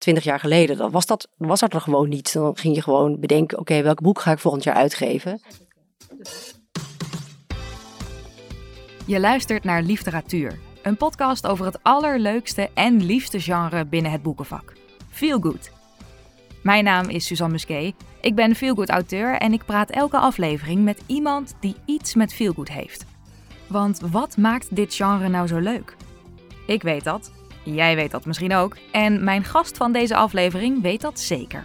twintig jaar geleden, dan was dat, was dat er gewoon niet. Dan ging je gewoon bedenken, oké, welk boek ga ik volgend jaar uitgeven? Je luistert naar Literatuur, een podcast over het allerleukste en liefste genre binnen het boekenvak. Feel Good. Mijn naam is Suzanne Musquet. Ik ben feelgood auteur en ik praat elke aflevering met iemand die iets met feelgood heeft. Want wat maakt dit genre nou zo leuk? Ik weet dat, jij weet dat misschien ook en mijn gast van deze aflevering weet dat zeker.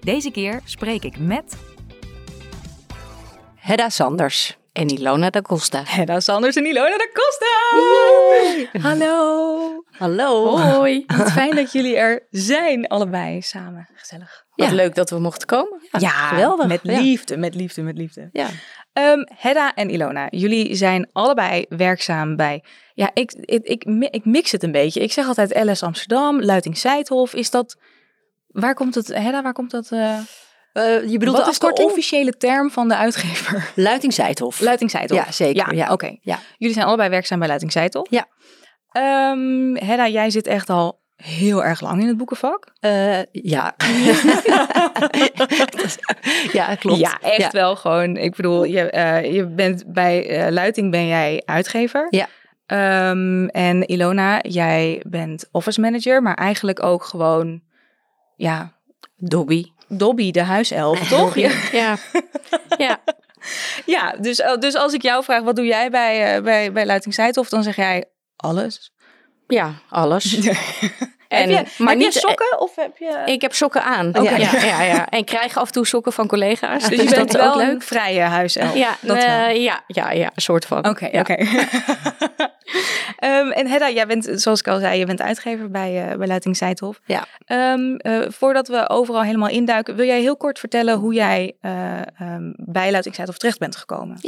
Deze keer spreek ik met Hedda Sanders. En Ilona da Costa. Hedda Sanders en Ilona da Costa. Hallo. Hallo. Hoi. Wat fijn dat jullie er zijn, allebei samen. Gezellig. Wat Ja. leuk dat we mochten komen. Ja, geweldig. Met Ja. liefde, met liefde, met liefde. Ja. Ehm, Hedda en Ilona, jullie zijn allebei werkzaam bij. Ja, ik, ik, ik, mi- ik mix het een beetje. Ik zeg altijd LS Amsterdam, Luiting Seidhof. Is dat. Waar komt het, Hedda, waar komt dat? eh Eh, je bedoelt wat de is de afkorting? officiële term van de uitgever? Luiting Zijthof. Luiting. Ja, zeker. Ja, Ja. oké. Ja. Jullie zijn allebei werkzaam bij Luiting Seidhof. Ja. Ehm, Hedda, jij zit echt al heel erg lang in het boekenvak. Eh, ja. ja, klopt. Ja, echt Ja. wel gewoon. Ik bedoel, je, eh, je bent bij eh, Luiting ben jij uitgever. Ja. Ehm, en Ilona, jij bent office manager, maar eigenlijk ook gewoon, ja, Dobby. Dobby, de huiself, toch? Ja, Ja. ja. ja dus, eh, dus als ik jou vraag, wat doe jij bij, bij, bij Luiting Seidhof, dan zeg jij alles. Ja, alles. heb je, maar heb je niet- sokken of heb je... Ik heb sokken aan. Oké. Ja, ja, ja, ja. En krijg af en toe sokken van collega's. dus Dus, je bent dat ook wel een leuk. vrije huiself. Ja, dat eh, wel. ja, ja, ja, een soort van. Oké, Ja. oké. Ehm, en Hedda, jij bent, zoals ik al zei, je bent uitgever bij, eh bij Luiting Seidhof. Ja. Ehm, eh, voordat we overal helemaal induiken, wil jij heel kort vertellen hoe jij eh, ehm, bij Luiting Seidhof terecht bent gekomen?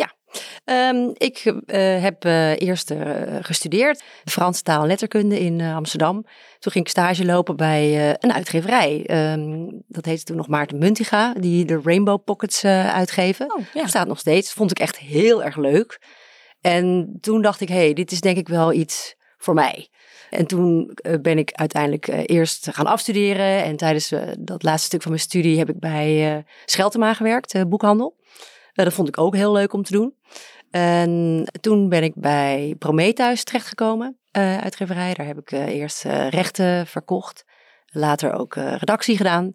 Ehm, ik eh, heb eh, eerst eh, gestudeerd Frans taal en letterkunde in Amsterdam. Toen ging ik stage lopen bij een uitgeverij. Ehm, dat heette toen nog Maarten Muntiga, die de Rainbow Pockets uitgeven. Oh, ja. Bestaat nog steeds. Vond ik echt heel erg leuk. En toen dacht ik, hé, hey, dit is denk ik wel iets voor mij. En toen ben ik uiteindelijk eerst gaan afstuderen. En tijdens dat laatste stuk van mijn studie heb ik bij Scheltema gewerkt, boekhandel. Eh, dat vond ik ook heel leuk om te doen. En toen ben ik bij Prometheus terechtgekomen, eh uitgeverij. Daar heb ik eh, eerst eh, rechten verkocht. Later ook redactie gedaan.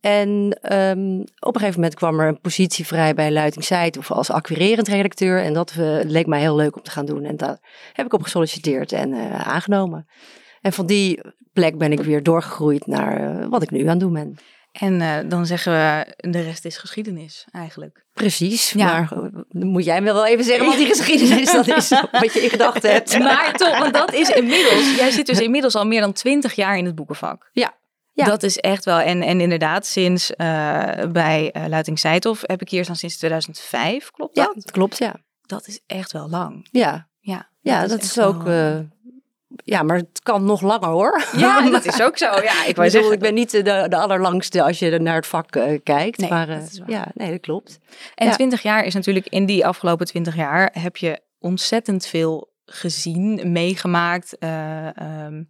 En ehm, op een gegeven moment kwam er een positie vrij bij Luiting Zijt of als acquirerend redacteur. En dat leek mij heel leuk om te gaan doen. En daar heb ik op gesolliciteerd en aangenomen. En van die plek ben ik weer doorgegroeid naar wat ik nu aan het doen ben. En eh, dan zeggen we, de rest is geschiedenis eigenlijk. Precies, Ja. maar eh, dan moet jij me wel even zeggen wat die geschiedenis dat is, wat je in gedachten hebt. Maar toch, want dat is inmiddels, jij zit dus inmiddels al meer dan twintig jaar in het boekenvak. Ja. Ja. Dat is echt wel, en, en inderdaad, sinds eh, bij Luiting Seidhof heb ik hier staan sinds 2005, klopt Ja, dat? klopt, ja. Dat is echt wel lang. Ja, Ja, ja dat, is, ook... ja, maar het kan nog langer hoor. Ja, dat is ook zo. Ja, ik bedoel, zeggen. ik ben niet de, de allerlangste als je naar het vak eh, kijkt. Nee, maar eh, ja, nee, dat klopt. En ja. 20 jaar is natuurlijk, in die afgelopen 20 jaar heb je ontzettend veel gezien, meegemaakt. eh, ehm,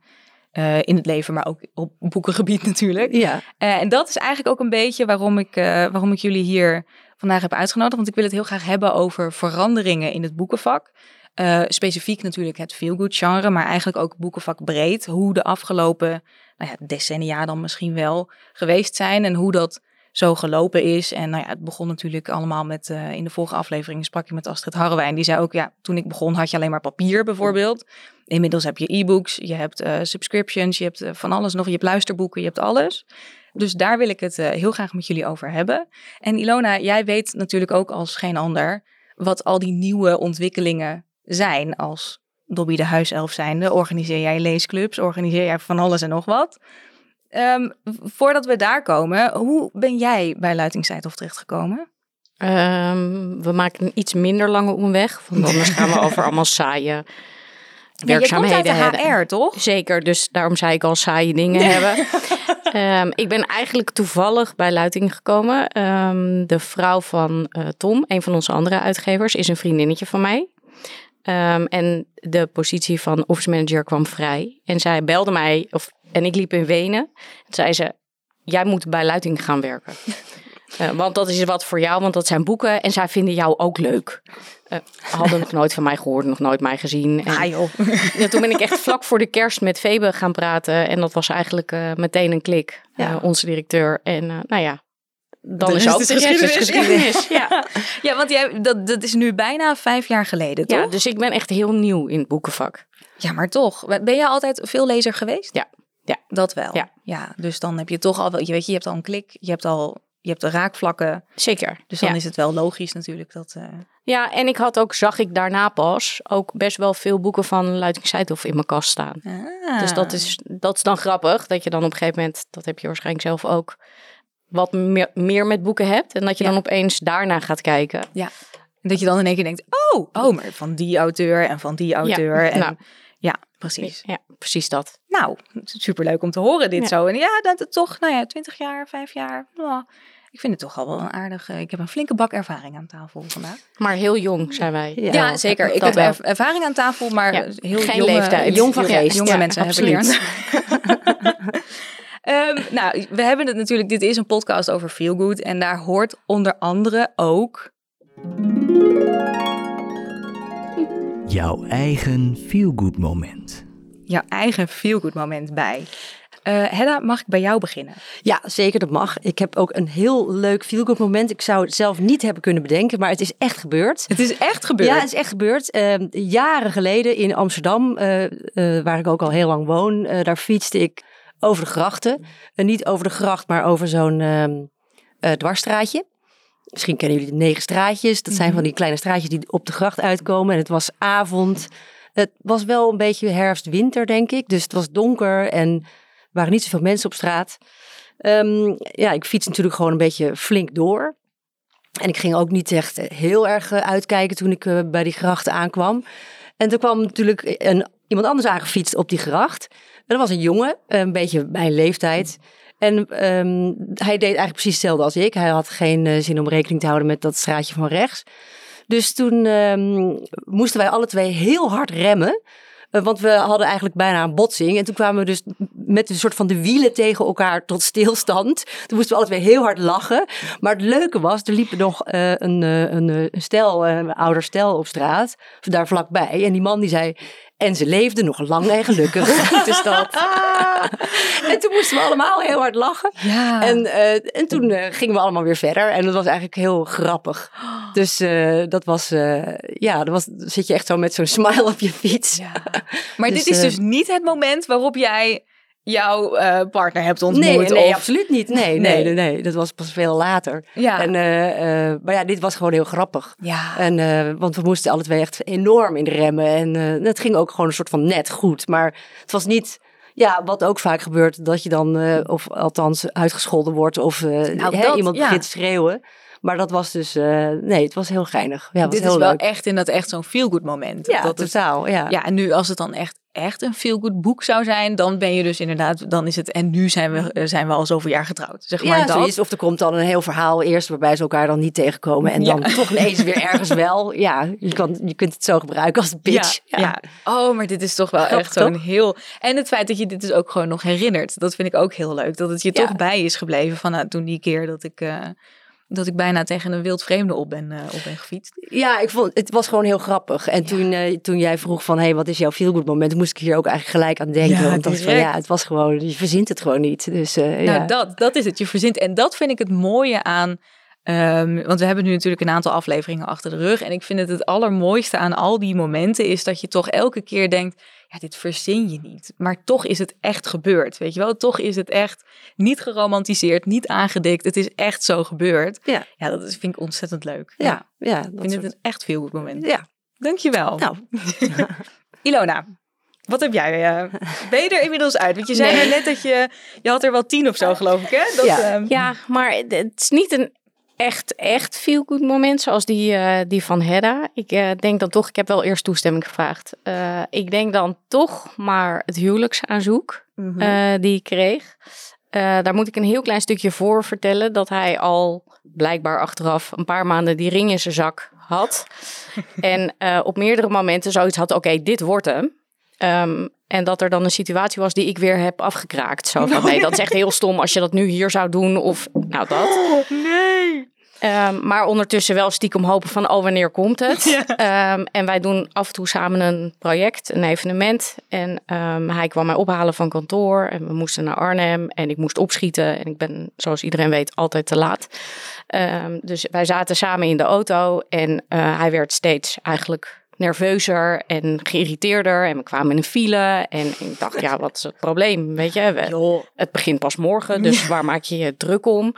eh, in het leven, maar ook op boekengebied natuurlijk. Ja, en dat is eigenlijk ook een beetje waarom ik, waarom ik jullie hier vandaag heb uitgenodigd. Want ik wil het heel graag hebben over veranderingen in het boekenvak. Eh, specifiek natuurlijk het feelgood genre, maar eigenlijk ook boekenvak breed. Hoe de afgelopen nou ja, decennia dan misschien wel geweest zijn en hoe dat zo gelopen is. En nou ja, het begon natuurlijk allemaal met, eh, in de vorige aflevering sprak je met Astrid Harrewijn. Die zei ook, ja, toen ik begon had je alleen maar papier bijvoorbeeld. Inmiddels heb je e-books, je hebt eh, subscriptions, je hebt van alles nog. Je hebt luisterboeken, je hebt alles. Dus daar wil ik het heel graag met jullie over hebben. En Ilona, jij weet natuurlijk ook als geen ander wat al die nieuwe ontwikkelingen zijn. Als Dobby de huiself zijnde, organiseer jij leesclubs, organiseer jij van alles en nog wat. Ehm, voordat we daar komen, hoe ben jij bij Luitingstijdhof terechtgekomen? Ehm, we maken een iets minder lange omweg, want anders gaan we over allemaal saaie Ja, je komt uit werkzaamheden de. HR, toch? Zeker, dus daarom zei ik al saaie dingen hebben. Ehm, ik ben eigenlijk toevallig bij Luiting gekomen. De vrouw van eh, Tom, een van onze andere uitgevers, is een vriendinnetje van mij. Ehm, en de positie van office manager kwam vrij. En zij belde mij, of En ik liep in Wenen. Toen zei ze, jij moet bij Luiting gaan werken. Uh, want dat is wat voor jou, want dat zijn boeken en zij vinden jou ook leuk. Uh, hadden nog nooit van mij gehoord, nog nooit mij gezien. En, ah, joh. Ja, toen ben ik echt vlak voor de kerst met Febe gaan praten. En dat was eigenlijk uh, meteen een klik, ja. onze directeur. En nou ja, dan is ook de geschiedenis. geschiedenis. ja. ja, want jij, dat, dat is nu bijna vijf jaar geleden, toch? Ja, dus ik ben echt heel nieuw in het boekenvak. Ja, maar toch. Ben jij altijd veel lezer geweest? Ja. Ja. Dat wel. Ja. ja. Dus dan heb je toch al wel, je weet, je hebt al een klik, je hebt al je hebt de raakvlakken. Zeker. Dus dan is het wel logisch natuurlijk dat. Uh... Ja, en ik had ook, zag ik daarna pas, ook best wel veel boeken van Luiting Seidhoff in mijn kast staan. Ah. Dus dat is, dat is dan grappig, dat je dan op een gegeven moment, dat heb je waarschijnlijk zelf ook, wat meer, meer met boeken hebt. En dat je dan opeens daarna gaat kijken. Ja. En dat je dan in één keer denkt, oh, oh, maar van die auteur en van die auteur. Ja. En, nou. ja precies. Ja, precies dat. Nou, superleuk om te horen dit zo. En ja, dat het toch, nou ja, twintig jaar, vijf jaar. Nou, ik vind het toch al wel een aardige. Ik heb een flinke bak ervaring aan tafel vandaag. Maar heel jong zijn wij. Ja, zeker. Ik heb wel. ervaring aan tafel, maar heel Geen jonge, leeftijd. Jong van geest. Jonge mensen absoluut. hebben um, nou, we hebben het natuurlijk. Dit is een podcast over feel good en daar hoort onder andere ook. Jouw eigen feel good moment. Jouw eigen feel good moment bij. Uh, Hedda, mag ik bij jou beginnen? Ja, zeker, dat mag. Ik heb ook een heel leuk feel-good moment. Ik zou het zelf niet hebben kunnen bedenken, maar het is echt gebeurd. Het is echt gebeurd? Ja, het is echt gebeurd. Uh, jaren geleden in Amsterdam, uh, waar ik ook al heel lang woon, daar fietste ik over de grachten. niet over de gracht, maar over zo'n ehm, dwarsstraatje. Misschien kennen jullie de negen straatjes. Dat zijn mhm. van die kleine straatjes die op de gracht uitkomen. En het was avond. Het was wel een beetje herfst-winter, denk ik. Dus het was donker en waren niet zoveel mensen op straat. Um, ja, ik fiets natuurlijk gewoon een beetje flink door. En ik ging ook niet echt heel erg eh, uitkijken toen ik bij die gracht aankwam. En toen kwam natuurlijk een, iemand anders aangefietst op die gracht. Dat was een jongen, een beetje mijn leeftijd. En um, hij deed eigenlijk precies hetzelfde als ik. Hij had geen uh, zin om rekening te houden met dat straatje van rechts. Dus toen um, moesten wij alle twee heel hard remmen. Eh, want we hadden eigenlijk bijna een botsing. En toen kwamen we dus met een soort van de wielen tegen elkaar tot stilstand. Toen moesten we alle twee heel hard lachen. Maar het leuke was, er liep nog een, een, een, stel, ouder stel op straat. Daar vlakbij. En die man die zei... En ze leefden nog lang en gelukkig in de stad. en toen moesten we allemaal heel hard lachen. Ja. En, uh, en toen uh, gingen we allemaal weer verder. En dat was eigenlijk heel grappig. Dus uh, dat was, ja, dat was, zit je echt zo met zo'n smile op je fiets. Ja. Maar dus, dit is dus niet het moment waarop jij jouw uh, partner hebt ontmoet? Nee, nee of... absoluut niet. Nee, nee, nee, nee, dat was pas veel later. Ja. En, uh, uh, maar ja, dit was gewoon heel grappig. Ja. En, want we moesten alle twee echt enorm in de remmen. En het ging ook gewoon een soort van net goed. Maar het was niet... Ja, wat ook vaak gebeurt, dat je dan, of althans uitgescholden wordt of nou, hè, iemand ja. begint te schreeuwen. Maar dat was dus, uh, nee, het was heel geinig. Ja, Dit is wel leuk. echt in dat echt zo'n feel-good moment. Ja, dat totaal. Het, ja. ja, en nu als het dan echt, echt een feel-good boek zou zijn, dan ben je dus inderdaad, dan is het, en nu zijn we, eh, zijn we al zoveel jaar getrouwd. Zeg maar ja, dat. Zoiets, of er komt dan een heel verhaal eerst waarbij ze elkaar dan niet tegenkomen en dan toch ineens weer ergens wel. Ja, je, kan, je kunt het zo gebruiken als pitch. Ja, ja. Oh, maar dit is toch wel Grappig, echt zo'n heel... En het feit dat je dit dus ook gewoon nog herinnert, dat vind ik ook heel leuk. Dat het je toch bij is gebleven van nou, toen die keer dat ik... Uh, dat ik bijna tegen een wild vreemde op ben, uh, op ben gefietst. Ja, ik vond het was gewoon heel grappig. En ja. toen, uh, toen jij vroeg van, hé, hey, wat is jouw feel good moment? Moest ik hier ook eigenlijk gelijk aan denken. Ja, want dacht van, ja, het was gewoon, je verzint het gewoon niet. Dus, uh, nou, ja. dat, dat is het. Je verzint. En dat vind ik het mooie aan... Um, want we hebben nu natuurlijk een aantal afleveringen achter de rug. En ik vind het het allermooiste aan al die momenten is dat je toch elke keer denkt ja, dit verzin je niet. Maar toch is het echt gebeurd, weet je wel? Toch is het echt niet geromantiseerd, niet aangedikt. Het is echt zo gebeurd. Ja, ja dat is, vind ik ontzettend leuk. Ja, ja. ja ik vind soort... het een echt veel goed moment. Ja. Dankjewel. Nou. Ilona, wat heb jij? Uh, ben je er inmiddels uit? Want je zei nee. net dat je... Je had er wel tien of zo, geloof ik, hè? Dat, ja. Um... ja, maar het is niet een echt, echt feel good moment zoals die, uh, die van Hedda. Ik uh, denk dan toch, ik heb wel eerst toestemming gevraagd. Uh, ik denk dan toch maar het huwelijksaanzoek mm -hmm. die ik kreeg. daar moet ik een heel klein stukje voor vertellen dat hij al blijkbaar achteraf een paar maanden die ring in zijn zak had. en op meerdere momenten zoiets had, oké, okay, dit wordt hem. Ehm, en dat er dan een situatie was die ik weer heb afgekraakt. Zo van, nee, dat is echt heel stom als je dat nu hier zou doen. Of nou dat. nee. Ehm, maar ondertussen wel stiekem hopen van, oh, wanneer komt het? Ehm, en wij doen af en toe samen een project, een evenement. En ehm, hij kwam mij ophalen van kantoor en we moesten naar Arnhem. En ik moest opschieten en ik ben, zoals iedereen weet, altijd te laat. Dus wij zaten samen in de auto en eh, hij werd steeds eigenlijk nerveuzer en geïrriteerder. En we kwamen in een file en ik dacht, ja, wat is het probleem? Weet je, we- het begint pas morgen, dus waar maak je je druk om?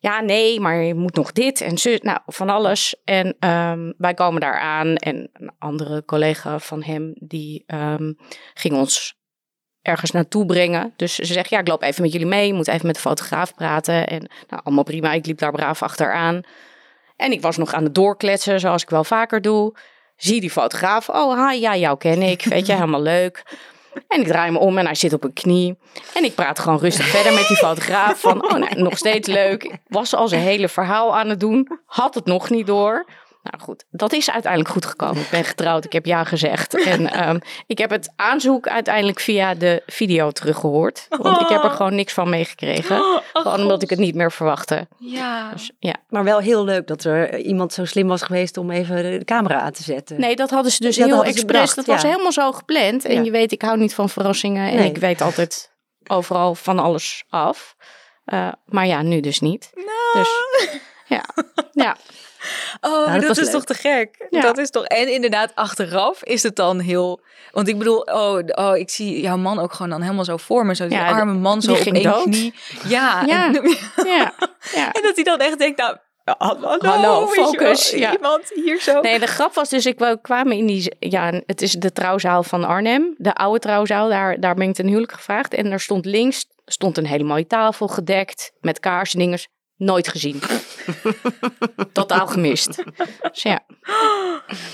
Ja, nee, maar je moet nog dit en zo, nou, van alles. En ehm, wij komen daar aan en een andere collega van hem, die ehm, ging ons ergens naartoe brengen. Dus ze zegt, ja, ik loop even met jullie mee, je moet even met de fotograaf praten. En nou, allemaal prima, ik liep daar braaf achteraan. En ik was nog aan het doorkletsen, zoals ik wel vaker doe. Zie die fotograaf, oh, hi, ja, jou ken ik, weet je, helemaal leuk. En ik draai me om en hij zit op een knie. En ik praat gewoon rustig verder met die fotograaf. Van, oh, nou, nog steeds leuk. Ik was al zijn hele verhaal aan het doen. Had het nog niet door. Nou goed, dat is uiteindelijk goed gekomen. Ik ben getrouwd, ik heb ja gezegd. En ehm, ik heb het aanzoek uiteindelijk via de video teruggehoord. Want ik heb er gewoon niks van meegekregen. Gewoon omdat ik het niet meer verwachtte. Ja. Dus, ja. Maar wel heel leuk dat er iemand zo slim was geweest om even de camera aan te zetten. Nee, dat hadden ze dus dat heel expres. dat was ja. helemaal zo gepland. En Ja. je weet, ik hou niet van verrassingen. En Nee. ik weet altijd overal van alles af. Eh, maar ja, nu dus niet. Dus ja, ja. Oh, dat is leuk. toch te gek? Ja. Dat is toch. En inderdaad, achteraf is het dan heel. Want ik bedoel, oh, oh, ik zie jouw man ook gewoon dan helemaal zo voor me. Zo die Ja, arme man zo op één knie. Ja. Ja. En, ja, ja. en dat hij dan echt denkt, nou, hallo, wel, focus, ja. Iemand hier zo. Nee, de grap was dus, ik we kwamen in die, ja, het is de trouwzaal van Arnhem, de oude trouwzaal, daar, daar ben ik ten huwelijk gevraagd. En er stond links, stond een hele mooie tafel gedekt, met kaarsen, dingers, nooit gezien. Totaal gemist. Dus ja,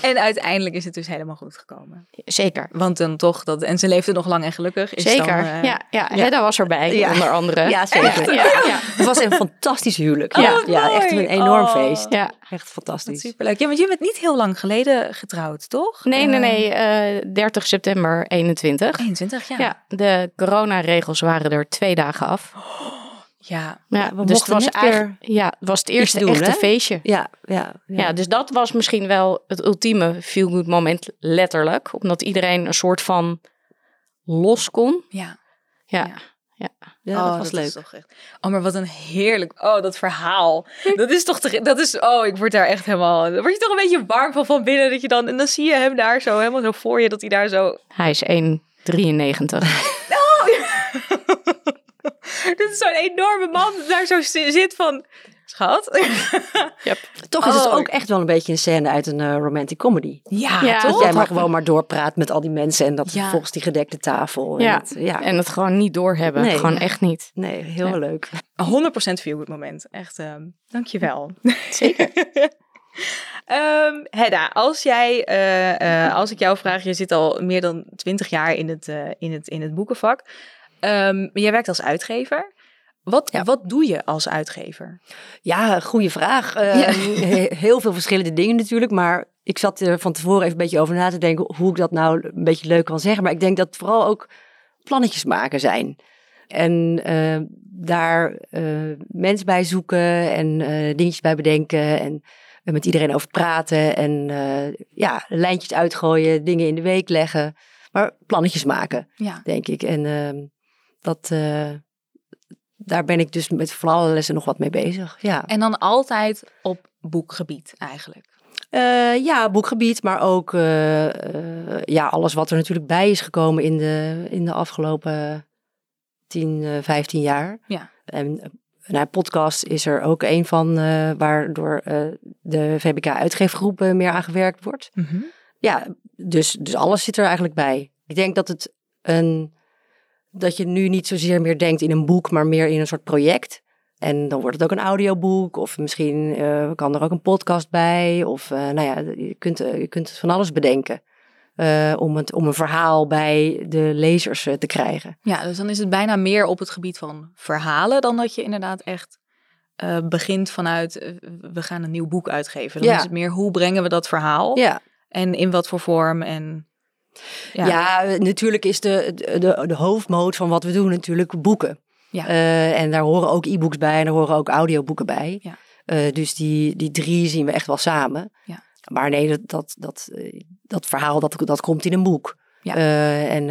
En uiteindelijk is het dus helemaal goed gekomen. zeker. Want dan toch, dat, en ze leefde nog lang en gelukkig. Is Zeker, Dan, eh, ja, ja. Hedda was erbij, Ja. onder andere. Ja, zeker. Ja, ja, Het was een fantastisch huwelijk. Oh, Ja, ja echt mooi. een enorm Oh. feest. ja. Echt fantastisch. Superleuk. Ja, want je bent niet heel lang geleden getrouwd, toch? Nee, nee, Eh, nee, eh 30 september 21. 21, ja. Ja, de coronaregels waren er twee dagen af. Ja. Ja, we dus het mochten was net eigenlijk ja, het was het eerste doen, echte hè? feestje. Ja, ja, Ja. dus dat was misschien wel het ultieme feel-good moment, letterlijk. Omdat iedereen een soort van los kon. Ja. Ja, Ja. ja. Ja, oh, dat was leuk. Is toch echt... Oh, maar wat een heerlijk... Oh, dat verhaal. Dat is toch... Te... Dat is... Oh, ik word daar echt helemaal... Word je toch een beetje warm van van binnen. Dat je dan... En dan zie je hem daar zo helemaal zo voor je. Dat hij daar zo... Hij is 1,93. Dit is zo'n enorme man daar zo zi- zit van... Schat? Toch is het Oh. ook echt wel een beetje een scène uit een eh, romantic comedy. Ja, Ja, Dat toch? jij maar gewoon maar doorpraat met al die mensen en dat Ja. volgens die gedekte tafel. En Ja. het- ja. En het gewoon niet doorhebben. Nee. Gewoon echt niet. Nee, heel Ja. leuk. 100% feel good moment. Echt, ehm dankjewel. Zeker. Ehm Hedda, als jij, eh, eh, als ik jou vraag, je zit al meer dan 20 jaar in het, eh, in het, in het boekenvak. Ehm, jij werkt als uitgever. Wat, Ja. wat doe je als uitgever? Ja, goede vraag. Eh, Ja. he- Heel veel verschillende dingen natuurlijk. Maar ik zat er van tevoren even een beetje over na te denken hoe ik dat nou een beetje leuk kan zeggen. Maar ik denk dat vooral ook plannetjes maken zijn. En eh, daar eh, mensen bij zoeken en eh, dingetjes bij bedenken. En met iedereen over praten. En ja, lijntjes uitgooien, dingen in de week leggen. Maar plannetjes maken, Ja. denk ik. En ehm, dat, eh, daar ben ik dus met lessen nog wat mee bezig. Ja. En dan altijd op boekgebied eigenlijk. Eh, ja, boekgebied, maar ook eh, ja, alles wat er natuurlijk bij is gekomen in de, in de afgelopen 10, eh 15 jaar. Ja. En nou, podcast is er ook een van, waardoor de VBK uitgeefgroep eh, meer aan gewerkt wordt. Ja, dus, dus alles zit er eigenlijk bij. Ik denk dat het een dat je nu niet zozeer meer denkt in een boek, maar meer in een soort project. En dan wordt het ook een audioboek, of misschien eh, kan er ook een podcast bij. Of eh, nou ja, je kunt, eh, je kunt van alles bedenken. om, het, om een verhaal bij de lezers te krijgen. Ja, dus dan is het bijna meer op het gebied van verhalen dan dat je inderdaad echt begint vanuit we gaan een nieuw boek uitgeven. Dan Ja. is het meer hoe brengen we dat verhaal Ja, en in wat voor vorm en Ja. Ja, natuurlijk is de, de, de hoofdmoot van wat we doen natuurlijk boeken. Ja. Eh, en daar horen ook e-books bij en daar horen ook audioboeken bij. Ja. Eh, dus die, die drie zien we echt wel samen. Ja. Maar nee, dat, dat, dat, eh, dat verhaal dat, dat komt in een boek. Ja. En,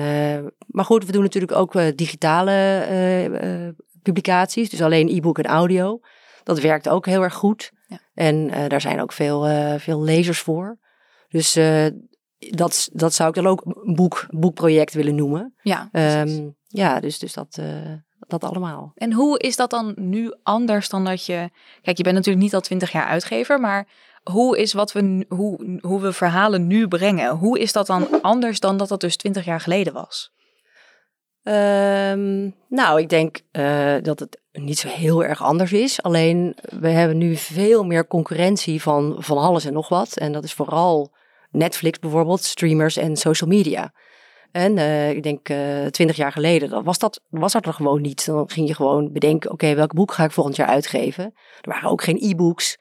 maar goed, we doen natuurlijk ook digitale publicaties. Dus alleen e-book en audio. Dat werkt ook heel erg goed. Ja. En daar zijn ook veel, veel lezers voor. Dus dat, dat zou ik dan ook een boek, boekproject willen noemen. Ja. Ehm, ja, dus, dus dat, eh, dat allemaal. En hoe is dat dan nu anders dan dat je... Kijk, je bent natuurlijk niet al twintig jaar uitgever, maar hoe is wat we, hoe, hoe we verhalen nu brengen? Hoe is dat dan anders dan dat dat dus twintig jaar geleden was? Ehm, nou, ik denk eh, dat het niet zo heel erg anders is. Alleen we hebben nu veel meer concurrentie van, van alles en nog wat. En dat is vooral Netflix bijvoorbeeld, streamers en social media. En eh, ik denk eh, twintig jaar geleden dan was dat, was dat er gewoon niet. Dan ging je gewoon bedenken, oké, welk boek ga ik volgend jaar uitgeven? Er waren ook geen e-books.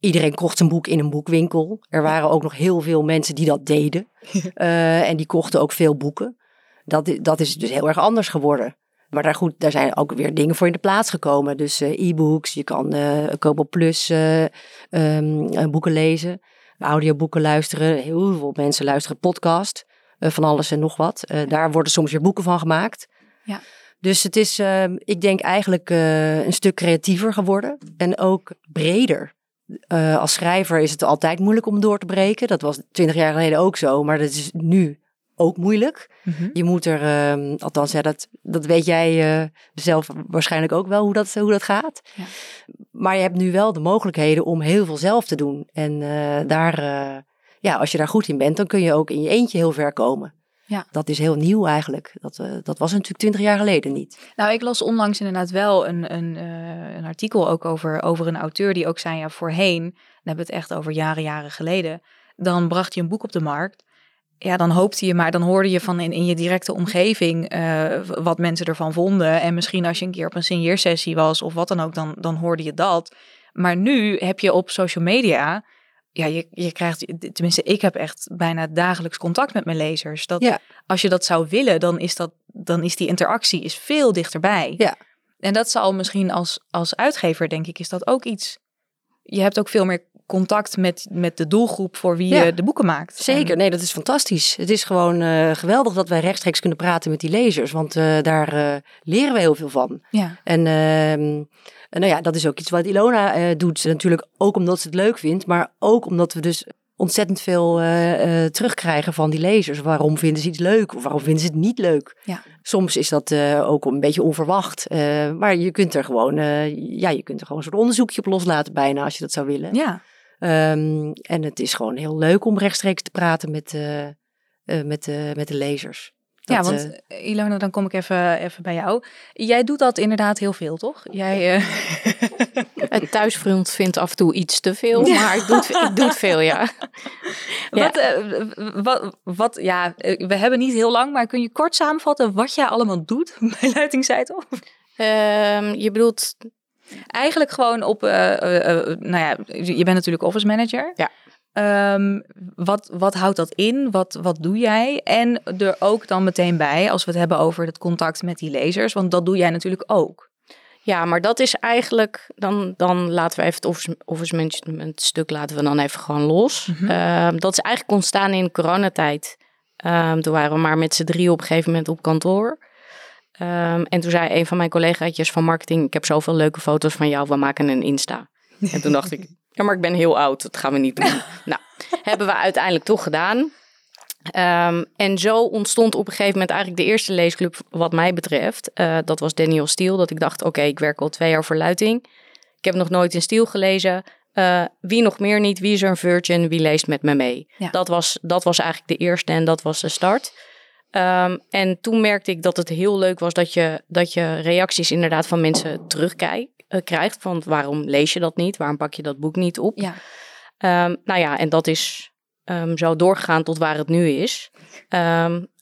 Iedereen kocht zijn boek in een boekwinkel. Er waren ook nog heel veel mensen die dat deden. Eh, en die kochten ook veel boeken. Dat, dat is dus heel erg anders geworden. Maar daar, goed, daar zijn ook weer dingen voor in de plaats gekomen. Dus e-books, je kan Kobo Plus eh, ehm, eh, boeken lezen, audioboeken luisteren. Heel veel mensen luisteren podcast, eh, van alles en nog wat. Eh, Daar worden soms weer boeken van gemaakt. Ja. Dus het is, ehm, ik denk eigenlijk eh, een stuk creatiever geworden en ook breder. Als schrijver is het altijd moeilijk om door te breken. Dat was twintig jaar geleden ook zo, maar dat is nu ook moeilijk. Je moet er, ehm, althans, ja, dat, dat weet jij eh, zelf waarschijnlijk ook wel hoe dat, hoe dat gaat. Ja. Maar je hebt nu wel de mogelijkheden om heel veel zelf te doen. En eh, daar, eh, ja, als je daar goed in bent, dan kun je ook in je eentje heel ver komen. Ja. Dat is heel nieuw eigenlijk. Dat, dat was natuurlijk twintig jaar geleden niet. Nou, ik las onlangs inderdaad wel een, een, een artikel ook over, over een auteur die ook zei, ja, voorheen, dan hebben we het echt over jaren, jaren geleden, dan bracht je een boek op de markt. Ja, dan hoopte je maar, dan hoorde je van in, in je directe omgeving eh, wat mensen ervan vonden. En misschien als je een keer op een signeersessie was of wat dan ook, dan, dan hoorde je dat. Maar nu heb je op social media, ja, je, je krijgt, tenminste, ik heb echt bijna dagelijks contact met mijn lezers. Dat Ja. als je dat zou willen, dan is, dat, dan is die interactie is veel dichterbij. Ja. En dat zal misschien als, als uitgever, denk ik, is dat ook iets. Je hebt ook veel meer contact met, met de doelgroep voor wie Ja. je de boeken maakt. Zeker, En- nee, dat is fantastisch. Het is gewoon eh, geweldig dat wij rechtstreeks kunnen praten met die lezers. Want eh, daar eh, leren we heel veel van. ja. En ehm, en nou ja, dat is ook iets wat Ilona doet. Natuurlijk ook omdat ze het leuk vindt, maar ook omdat we dus ontzettend veel terugkrijgen van die lezers. Waarom vinden ze iets leuk of waarom vinden ze het niet leuk? Ja. Soms is dat ook een beetje onverwacht. maar je kunt er gewoon, ja, je kunt er gewoon een soort onderzoekje op loslaten bijna als je dat zou willen. ja. Ehm, en het is gewoon heel leuk om rechtstreeks te praten met, eh, eh, met, de met de lezers. ja, Dat, want eh, eh, Ilona, dan kom ik even, even bij jou. Jij doet dat inderdaad heel veel, toch? Jij, eh, Het thuisfront vindt af en toe iets te veel, maar ik doe het, ik doe het veel, ja. Ja. Wat, eh, wat, wat, ja, eh, we hebben niet heel lang, maar kun je kort samenvatten wat jij allemaal doet bij Luitingstijd? Ehm, je bedoelt, Eigenlijk gewoon op, eh, eh, eh, nou ja, je bent natuurlijk office manager. Ja. Ehm, wat, wat houdt dat in? Wat, wat doe jij? En er ook dan meteen bij, als we het hebben over het contact met die lezers, want dat doe jij natuurlijk ook. ja, maar dat is eigenlijk, dan, dan laten we even het office, office management stuk laten we dan even gewoon los. Ehm, dat is eigenlijk ontstaan in coronatijd. Ehm, toen waren we maar met z'n drie op een gegeven moment op kantoor. Ehm, en toen zei een van mijn collegaatjes van marketing, ik heb zoveel leuke foto's van jou, we maken een Insta. En toen dacht ik, ja, maar ik ben heel oud, dat gaan we niet doen. nou, hebben we uiteindelijk toch gedaan. Ehm, en zo ontstond op een gegeven moment eigenlijk de eerste leesclub wat mij betreft. Eh, dat was Daniel Steele, dat ik dacht, oké, ik werk al twee jaar voor Luiting. Ik heb nog nooit een Steele gelezen. Eh, wie nog meer niet? Wie is er een virgin? Wie leest met me mee? Ja. Dat, was, dat was eigenlijk de eerste en dat was de start. Ehm, en toen merkte ik dat het heel leuk was dat je, dat je reacties inderdaad van mensen terugkrijgt. Van waarom lees je dat niet? Waarom pak je dat boek niet op? Ja. Ehm, nou ja, en dat is ehm, zo doorgegaan tot waar het nu is.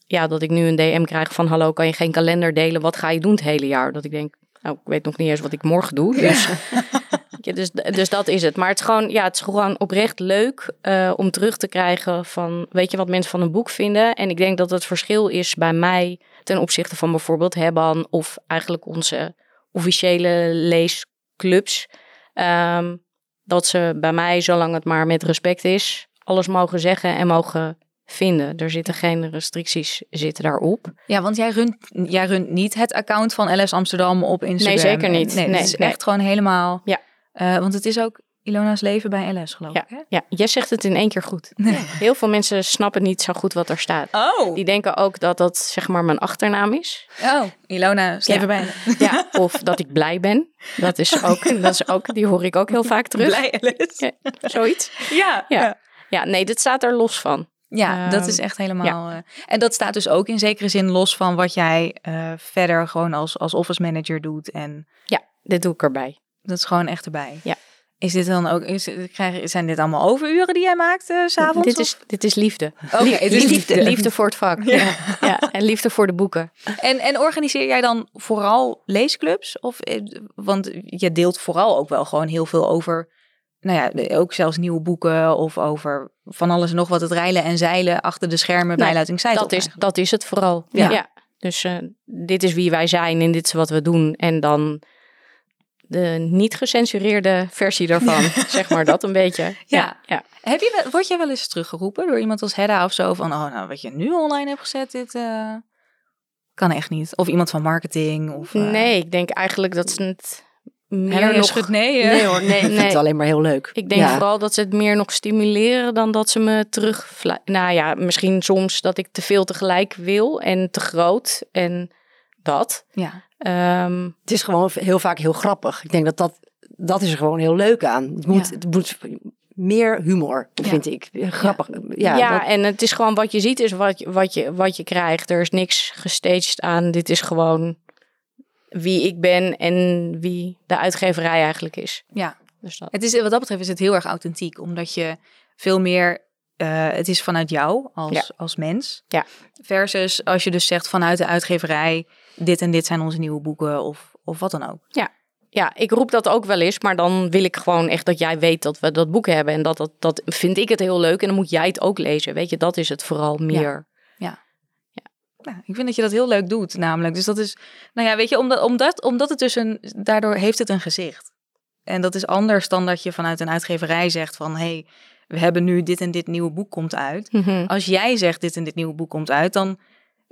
Ja, dat ik nu een DM krijg van hallo, kan je geen kalender delen? Wat ga je doen het hele jaar? Dat ik denk, nou, ik weet nog niet eens wat ik morgen doe. Dus Ja, dus, dus dat is het. Maar het is gewoon, ja, het is gewoon oprecht leuk eh, om terug te krijgen van, weet je wat mensen van een boek vinden. En ik denk dat het verschil is bij mij ten opzichte van bijvoorbeeld Hebban of eigenlijk onze officiële leesclubs. Ehm, dat ze bij mij, zolang het maar met respect is, alles mogen zeggen en mogen vinden. Er zitten geen restricties zitten daarop. Ja, want jij runt, jij runt niet het account van LS Amsterdam op Instagram. Nee, zeker niet. Nee, Nee, het is nee. echt gewoon helemaal... Ja. Eh, want het is ook Ilona's leven bij LS, geloof Ja, ik, hè? ja, jij zegt het in één keer goed. Heel veel mensen snappen niet zo goed wat er staat. Oh, Die denken ook dat dat zeg maar mijn achternaam is. oh. Ilona's leven Ja. bij Ja, of dat ik blij ben. Dat is ook, dat is ook die hoor ik ook heel vaak terug. Blij LS. Ja, zoiets. Ja, Ja. ja. Ja, nee, dit staat er los van. Ja, dat Ehm, is echt helemaal. eh, en dat staat dus ook in zekere zin los van wat jij eh, verder gewoon als, als office manager doet. En Dit doe ik erbij. Dat is gewoon echt erbij. Ja. Is dit dan ook, is, krijg, zijn dit allemaal overuren die jij maakt s s'avonds? Dit is, dit is liefde. Oké, Lief- het is liefde. liefde. voor het vak. Ja. Ja. en liefde voor de boeken. En, en organiseer jij dan vooral leesclubs? Of, eh, want je deelt vooral ook wel gewoon heel veel over, nou ja, ook zelfs nieuwe boeken of over van alles en nog wat het rijlen en zeilen achter de schermen bij Nou, Luiting Dat is, eigenlijk. dat is het vooral. Ja. Ja. Dus eh, dit is wie wij zijn en dit is wat we doen. En dan de niet gecensureerde versie daarvan. Zeg maar dat een beetje. Ja. ja. Heb je, word jij wel eens teruggeroepen door iemand als Hedda of zo van, oh nou, wat je nu online hebt gezet, dit eh, kan echt niet. Of iemand van marketing of... eh, Nee, ik denk eigenlijk dat ze het meer Hedda, nog... schudt nee. Nee hoor, nee. Ik vind Nee. het alleen maar heel leuk. Ik denk Ja. vooral dat ze het meer nog stimuleren dan dat ze me terug... Nou ja, misschien soms dat ik te veel tegelijk wil en te groot en dat. Ja. Ehm, Het is gewoon heel vaak heel grappig. Ik denk dat dat, dat is er gewoon heel leuk aan. Het moet, Ja. het moet meer humor, vind ik. Grappig. Ja, Ja, dat- en het is gewoon wat je ziet is wat, je- wat, je, wat je krijgt. Er is niks gestaged aan. Dit is gewoon wie ik ben en wie de uitgeverij eigenlijk is. ja. Dus dat. Het is, wat dat betreft is het heel erg authentiek, omdat je veel meer, eh, het is vanuit jou als, Ja. als mens. Ja. Versus als je dus zegt vanuit de uitgeverij, dit en dit zijn onze nieuwe boeken of, of wat dan ook. Ja, ik roep dat ook wel eens, maar dan wil ik gewoon echt dat jij weet dat we dat boek hebben. En dat, dat, dat vind ik het heel leuk en dan moet jij het ook lezen. Weet je, dat is het vooral meer. Nou, ik vind dat je dat heel leuk doet, namelijk. Dus dat is, nou ja, weet je, omdat, omdat, omdat het dus een, daardoor heeft het een gezicht. En dat is anders dan dat je vanuit een uitgeverij zegt van, hé, hey, we hebben nu dit en dit nieuwe boek komt uit. Mhm. Als jij zegt dit en dit nieuwe boek komt uit, dan,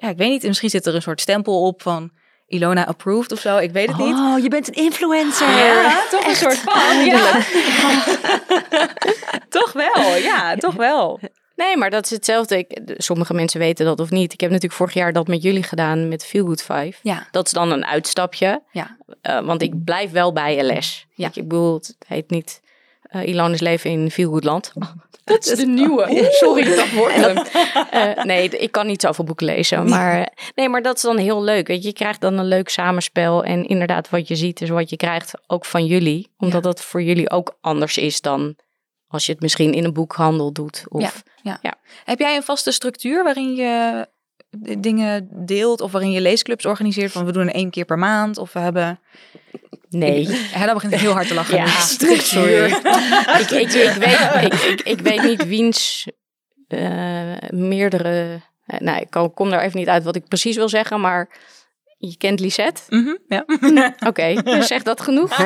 ja, ik weet niet, misschien zit er een soort stempel op van Ilona approved of zo, ik weet het niet. Oh, je bent een influencer. Ja, toch een soort van. Ja. toch wel, ja, toch wel. Nee, maar dat is hetzelfde. Ik, sommige mensen weten dat of niet. Ik heb natuurlijk vorig jaar dat met jullie gedaan met Feel Good 5. Ja, Dat is dan een uitstapje. ja, Eh, want ik blijf wel bij LS. Ja. Ik bedoel, het heet niet eh Ilone's leven in Feel Good Land. Dat is de nieuwe. Sorry, dat wordt hem. Eh, nee, ik kan niet zoveel boeken lezen. Maar, eh, nee, maar dat is dan heel leuk. Weet je, je krijgt dan een leuk samenspel. En inderdaad, wat je ziet is wat je krijgt ook van jullie. Omdat dat voor jullie ook anders is dan als je het misschien in een boekhandel doet. Of, Heb jij een vaste structuur waarin je dingen deelt of waarin je leesclubs organiseert? Van we doen één keer per maand of we hebben... Nee. Ja, dan begint heel hard te lachen. Ja, Dus- sorry. ik, ik, ik, weet, ik, ik, weet niet wiens eh, meerdere... eh, nou, ik kom, kom daar even niet uit wat ik precies wil zeggen, maar je kent Lisette. Mhm, ja. Oké, zegt dat genoeg?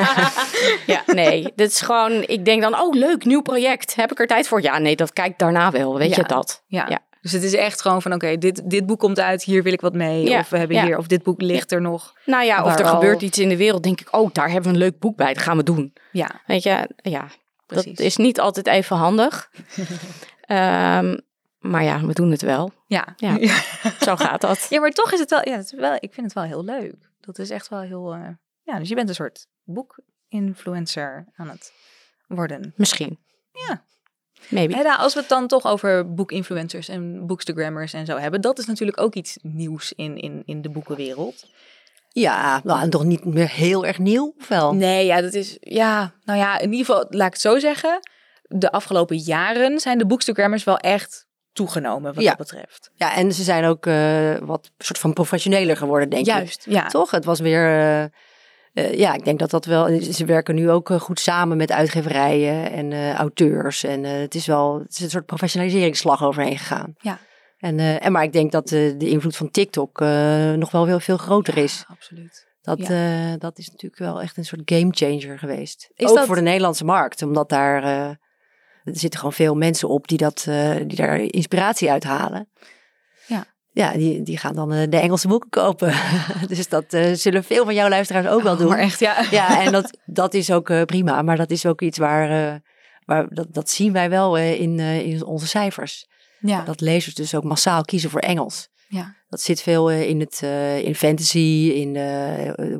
ja, nee, dit is gewoon... Ik denk dan, oh leuk, nieuw project. Heb ik er tijd voor? Ja, nee, dat kijk ik daarna wel. Weet Ja. je dat? Ja. Ja. Dus het is echt gewoon van oké, dit, dit boek komt uit, hier wil ik wat mee. Ja, Of we hebben ja. hier, of dit boek ligt er nog. Nou ja, of er al- gebeurt iets in de wereld, denk ik, oh, daar hebben we een leuk boek bij. Dat gaan we doen. Ja, Weet je, ja, precies. dat is niet altijd even handig. Ehm, maar ja, we doen het wel. ja. Ja. ja. Zo gaat dat. maar toch is het wel, ja, het is wel, ik vind het wel heel leuk. Dat is echt wel heel, eh, ja, dus je bent een soort boekinfluencer aan het worden. Misschien. Ja. Maybe. Als we het dan toch over boekinfluencers en boekstagrammers en zo hebben, dat is natuurlijk ook iets nieuws in, in, in de boekenwereld. Ja, nou, en toch niet meer heel erg nieuw, of wel? Nee, ja, dat is, ja, nou ja, in ieder geval, laat ik het zo zeggen. De afgelopen jaren zijn de boekstagrammers wel echt toegenomen wat Ja. dat betreft. Ja, en ze zijn ook eh, wat soort van professioneler geworden, denk ik. Juist, ja. Toch? Het was weer... eh, eh, ja, ik denk dat dat wel. Ze werken nu ook eh, goed samen met uitgeverijen en eh, auteurs. En het is wel het is een soort professionaliseringsslag overheen gegaan. Ja. En, en maar ik denk dat de invloed van TikTok nog wel veel, veel groter is. Ja, absoluut. Dat, Ja. dat is natuurlijk wel echt een soort gamechanger geweest. Is ook dat- voor de Nederlandse markt, omdat daar er zitten gewoon veel mensen op die, dat, die daar inspiratie uit halen. Ja. Die, die gaan dan eh, de Engelse boeken kopen. dus dat eh, zullen veel van jouw luisteraars ook wel Oh, doen. Maar echt, ja. Ja, en dat, dat is ook eh, prima. Maar dat is ook iets waar, waar dat, dat zien wij wel in, in onze cijfers. Ja. Dat lezers dus ook massaal kiezen voor Engels. ja. Dat zit veel in, het, in fantasy, in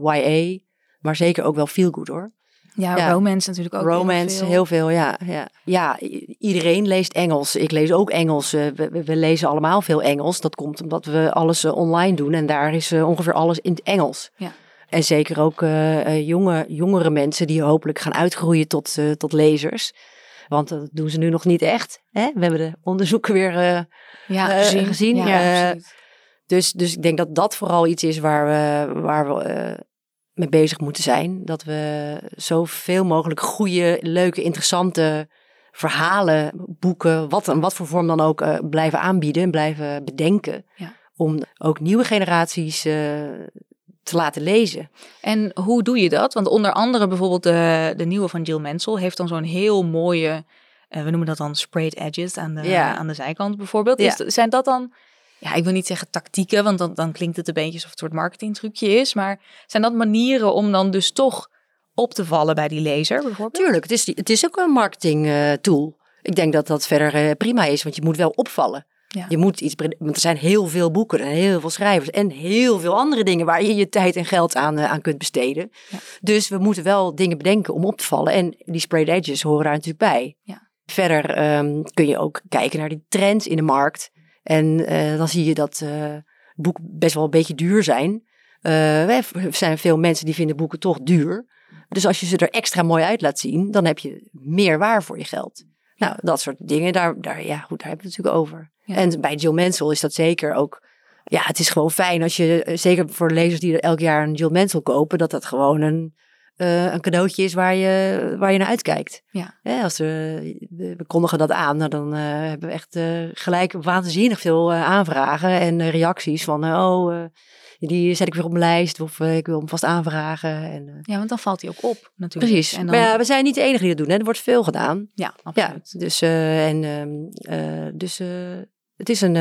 YA. Maar zeker ook wel feel good hoor. Ja, Ja. romance natuurlijk ook. heel Romance, veel. heel veel, ja. Ja, ja iedereen leest Engels. Ik lees ook Engels. Eh, we, we- lezen allemaal veel Engels. Dat komt omdat we alles eh, online doen. En daar is eh, ongeveer alles in het Engels. Ja. En zeker ook jonge, jongere mensen die hopelijk gaan uitgroeien tot, tot lezers. Want dat doen ze nu nog niet echt. Hè? We hebben de onderzoeken weer ja, gezien. gezien. Ja, dus, dus ik denk dat dat vooral iets is waar we, waar we mee bezig moeten zijn. Dat we zoveel mogelijk goede, leuke, interessante verhalen, boeken, wat, in wat voor vorm dan ook, eh, blijven aanbieden en blijven bedenken. Ja. Om ook nieuwe generaties eh, te laten lezen. En hoe doe je dat? Want onder andere bijvoorbeeld de, de nieuwe van Jill Mansell heeft dan zo'n heel mooie, eh, we noemen dat dan sprayed edges aan de, Ja. aan de zijkant bijvoorbeeld. Ja. Is, zijn dat dan, ja, ik wil niet zeggen tactieken, want dan, dan klinkt het een beetje alsof het een soort marketingtrucje is. Maar zijn dat manieren om dan dus toch op te vallen bij die lezer bijvoorbeeld? Tuurlijk, het is, het is ook een marketing eh, tool. Ik denk dat dat verder eh, prima is, want je moet wel opvallen. Ja. Je moet iets, want er zijn heel veel boeken en heel veel schrijvers en heel veel andere dingen waar je je tijd en geld aan, eh, aan kunt besteden. Ja. Dus we moeten wel dingen bedenken om op te vallen. En die sprayed edges horen daar natuurlijk bij. Ja. Verder ehm, kun je ook kijken naar die trends in de markt. En eh, dan zie je dat eh, boeken best wel een beetje duur zijn. Eh, er zijn veel mensen die vinden boeken toch duur. Dus als je ze er extra mooi uit laat zien, dan heb je meer waar voor je geld. Nou, dat soort dingen, daar, daar, ja, goed, daar hebben we het natuurlijk over. Ja. En bij Jill Mansell is dat zeker ook. Ja, het is gewoon fijn als je, eh, zeker voor lezers die elk jaar een Jill Mansell kopen, dat dat gewoon een, eh, een cadeautje is waar je, waar je naar uitkijkt. Ja. Hè, als we, we kondigen dat aan, nou, dan eh, hebben we echt eh, gelijk waanzinnig veel aanvragen en reacties van, oh, die zet ik weer op mijn lijst of ik wil hem vast aanvragen. En, Ja, want dan valt hij ook op natuurlijk. Precies. En dan, Maar ja, we zijn niet de enige die dat doen. Hè. Er wordt veel gedaan. ja, Ja, absoluut. dus, en, ehm, eh, dus het is een.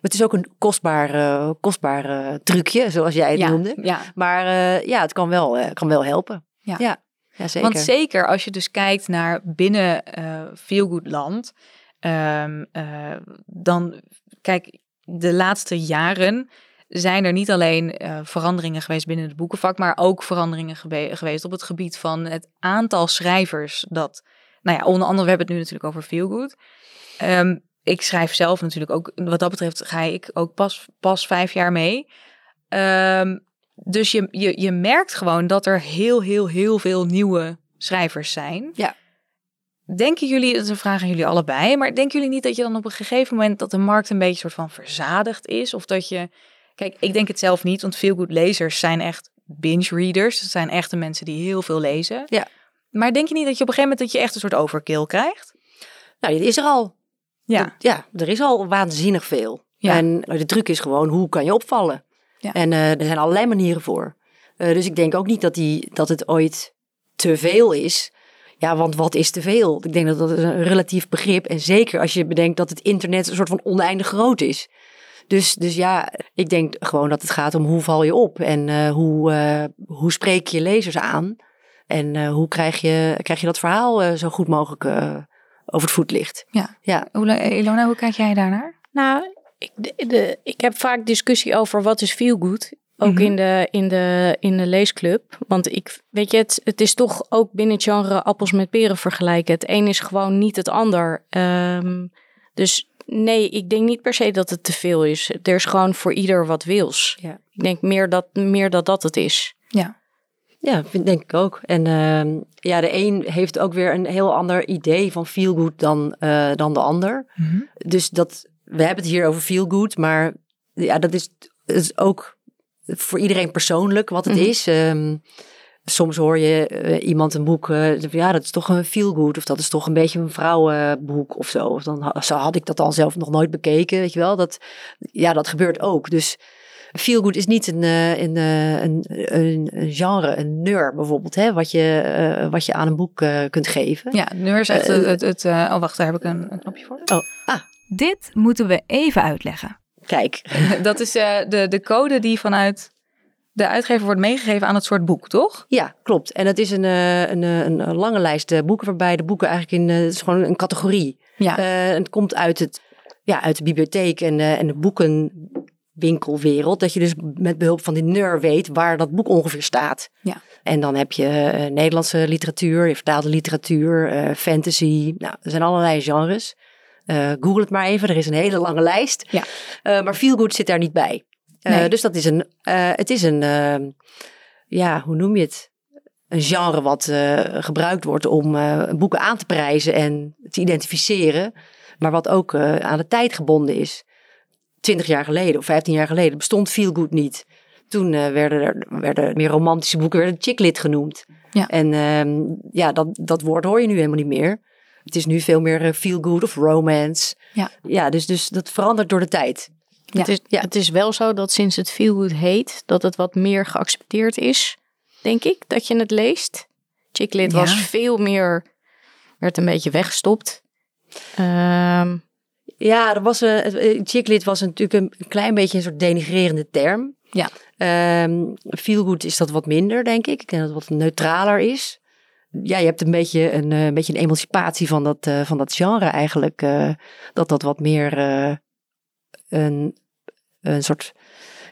Het is ook een kostbaar, eh, kostbaar eh, trucje, zoals jij het ja, noemde. ja, Maar eh, ja, het kan wel, kan wel helpen. Ja. ja, ja, zeker. Want zeker als je dus kijkt naar binnen eh Feelgood land, ehm, eh, dan kijk, de laatste jaren zijn er niet alleen veranderingen geweest binnen het boekenvak, maar ook veranderingen geweest op het gebied van het aantal schrijvers dat, nou ja, onder andere, we hebben het nu natuurlijk over Feelgood. Ehm ik schrijf zelf natuurlijk ook, wat dat betreft ga ik ook pas, pas vijf jaar mee. Ehm, dus je, je, je merkt gewoon dat er heel, heel, heel veel nieuwe schrijvers zijn. Ja. Denken jullie, dat is een vraag aan jullie allebei, maar denken jullie niet dat je dan op een gegeven moment dat de markt een beetje soort van verzadigd is? Of dat je, kijk, ik denk het zelf niet, want veel goed lezers zijn echt binge readers. Dat zijn echte mensen die heel veel lezen. Ja. Maar denk je niet dat je op een gegeven moment dat je echt een soort overkill krijgt? Nou, dit is er al. Ja. Ja, er is al waanzinnig veel. Ja. En de truc is gewoon, hoe kan je opvallen? Ja. En eh, er zijn allerlei manieren voor. Eh, dus ik denk ook niet dat, die, dat het ooit te veel is. Ja, want wat is te veel? Ik denk dat dat is een relatief begrip. En zeker als je bedenkt dat het internet een soort van oneindig groot is. Dus, dus ja, ik denk gewoon dat het gaat om hoe val je op. En eh, hoe, hoe spreek je lezers aan. En hoe krijg je, krijg je dat verhaal zo goed mogelijk over het voetlicht. Ja. Ja. Hoe, Ilona, hoe kijk jij daarnaar? Nou, ik, de, de- ik heb vaak discussie over wat is feel good. Ook Mhm. in, de, in, de, in de leesclub. Want ik, weet je, het, het is toch ook binnen het genre appels met peren vergelijken. Het een is gewoon niet het ander. Ehm, dus nee, ik denk niet per se dat het te veel is. Er is gewoon voor ieder wat wils. Ja. Ik denk meer dat, meer dat dat het is. Ja. Ja, vind, denk ik ook. En ehm, ja, de een heeft ook weer een heel ander idee van feel good dan, eh, dan de ander. Dus dat, we hebben het hier over feel good, maar ja, dat is, is ook voor iedereen persoonlijk wat het Mhm. is. Ehm, Soms hoor je eh, iemand een boek, eh, ja, dat is toch een feel good of dat is toch een beetje een vrouwenboek of zo. Of dan zo had ik dat al zelf nog nooit bekeken, weet je wel. Dat, ja, dat gebeurt ook. Dus feel good is niet een, eh, een, eh, een, een, een genre, een neur bijvoorbeeld, hè, wat, je, eh, wat je aan een boek kunt geven. Ja, neur is echt het... het, het, eh, oh, wacht, daar heb ik een, een knopje voor. Oh, ah, Dit moeten we even uitleggen. kijk. Dat is eh, de, de code die vanuit de uitgever wordt meegegeven aan het soort boek, toch? Ja, klopt. En het is een, eh, een, een, een lange lijst boeken waarbij de boeken eigenlijk in, eh, het is gewoon een categorie. Ja. Eh, het komt uit, het, ja, uit de bibliotheek en, eh, en de boekenwinkelwereld. Dat je dus met behulp van die neur weet waar dat boek ongeveer staat. Ja. En dan heb je eh, Nederlandse literatuur, je vertaalde literatuur, eh, fantasy. Nou, er zijn allerlei genres. Eh, Google het maar even, er is een hele lange lijst. Ja. Maar feelgood zit daar niet bij. Nee. Dus dat is een, het is een, ja, hoe noem je het? Een genre wat gebruikt wordt om boeken aan te prijzen en te identificeren. Maar wat ook aan de tijd gebonden is. Twintig jaar geleden of vijftien jaar geleden bestond feelgood niet. Toen eh, werden er werden meer romantische boeken, werden chicklit genoemd. Ja. En ehm, ja, dat, dat woord hoor je nu helemaal niet meer. Het is nu veel meer eh, feelgood of romance. Ja. Ja, dus, dus dat verandert door de tijd. Ja. Het, is, Ja. het is wel zo dat sinds het Feelgood heet, dat het wat meer geaccepteerd is, denk ik, dat je het leest. Chicklit Ja. was veel meer, werd een beetje weggestopt. Ehm, Ja, er was een, eh, chicklit was natuurlijk een, een klein beetje een soort denigrerende term. Ja. Ehm feelgood is dat wat minder, denk ik. Ik denk dat het wat neutraler is. Ja, je hebt een beetje een, eh, een, beetje een emancipatie van dat, eh, van dat genre eigenlijk. dat dat wat meer een, een soort,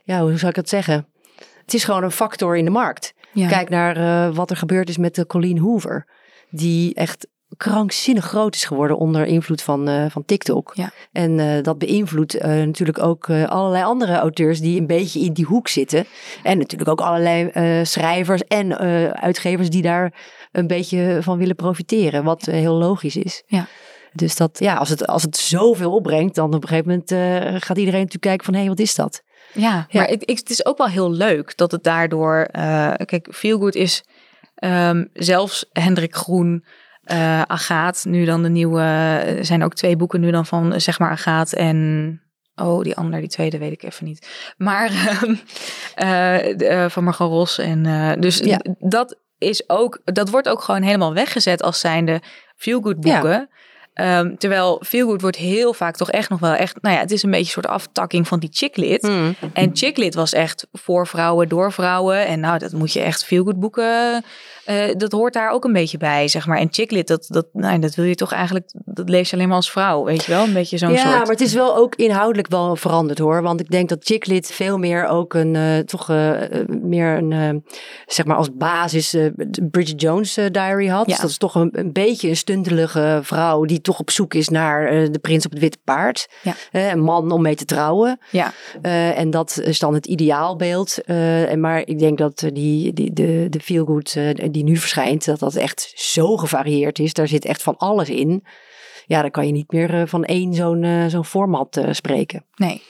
ja, hoe zou ik het zeggen? Het is gewoon een factor in de markt. Ja. Kijk naar wat er gebeurd is met de Colleen Hoover. Die echt krankzinnig groot is geworden onder invloed van, eh, van TikTok. Ja. En eh, dat beïnvloedt eh, natuurlijk ook allerlei andere auteurs die een beetje in die hoek zitten. En natuurlijk ook allerlei schrijvers en uitgevers die daar een beetje van willen profiteren. Wat heel logisch is. Ja. Dus dat, ja, als het, als het zoveel opbrengt, dan op een gegeven moment gaat iedereen natuurlijk kijken van hé, hey, wat is dat? Ja, Ja. maar ik, ik, het is ook wel heel leuk dat het daardoor... kijk, Feelgood is ehm, zelfs Hendrik Groen, eh Agaat, nu dan de nieuwe... Er zijn ook twee boeken nu dan van, eh, zeg maar, Agaat en... Oh, die ander, die tweede weet ik even niet. Maar eh, eh, van Margot Ros. En, eh, dus Ja. dat is ook... Dat wordt ook gewoon helemaal weggezet als zijnde Feelgood boeken. Ehm, terwijl Feelgood wordt heel vaak toch echt nog wel echt... Nou ja, het is een beetje een soort aftakking van die chicklit. Hmm. En Chicklit was echt voor vrouwen, door vrouwen. En nou, dat moet je echt veel goed boeken. Eh, dat hoort daar ook een beetje bij, zeg maar. En Chicklit, dat, dat, nou, dat wil je toch eigenlijk... Dat lees je alleen maar als vrouw, weet je wel? Een beetje zo'n ja, soort... maar het is wel ook inhoudelijk wel veranderd hoor. Want ik denk dat chicklit veel meer ook een, eh, toch eh, meer een, zeg maar als basis de Bridget Jones diary had. Ja. Dus dat is toch een, een beetje een stuntelige vrouw die toch op zoek is naar de prins op het witte paard. Ja. Een man om mee te trouwen. Ja, en dat is dan het ideaalbeeld. En maar ik denk dat die, die, de, de feelgood eh, die nu verschijnt, dat dat echt zo gevarieerd is. Daar zit echt van alles in. Ja, dan kan je niet meer eh, van één zo'n eh, zo'n format eh, spreken. nee.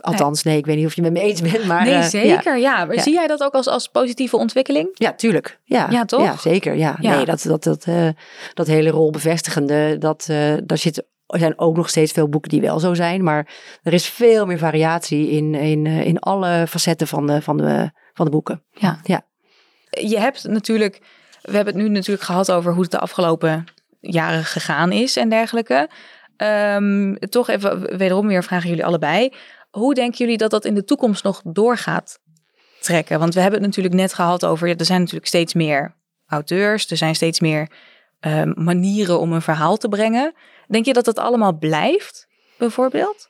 Althans, nee, ik weet niet of je het met me eens bent. Maar, nee, zeker, ja. Maar Ja. zie jij dat ook als, als positieve ontwikkeling? Ja, tuurlijk. Ja, Ja, toch? Ja, zeker. Ja. Ja. Nee, dat, dat, dat, eh, dat hele rolbevestigende, dat, eh, daar zit, er zijn ook nog steeds veel boeken die wel zo zijn. Maar er is veel meer variatie in, in, in alle facetten van de, van de, van de boeken. Je hebt natuurlijk... We hebben het nu natuurlijk gehad over hoe het de afgelopen jaren gegaan is en dergelijke. Ehm, toch even wederom weer vragen jullie allebei. Hoe denken jullie dat dat in de toekomst nog doorgaat trekken? Want we hebben het natuurlijk net gehad over... Er zijn natuurlijk steeds meer auteurs. Er zijn steeds meer ehm, manieren om een verhaal te brengen. Denk je dat dat allemaal blijft, bijvoorbeeld?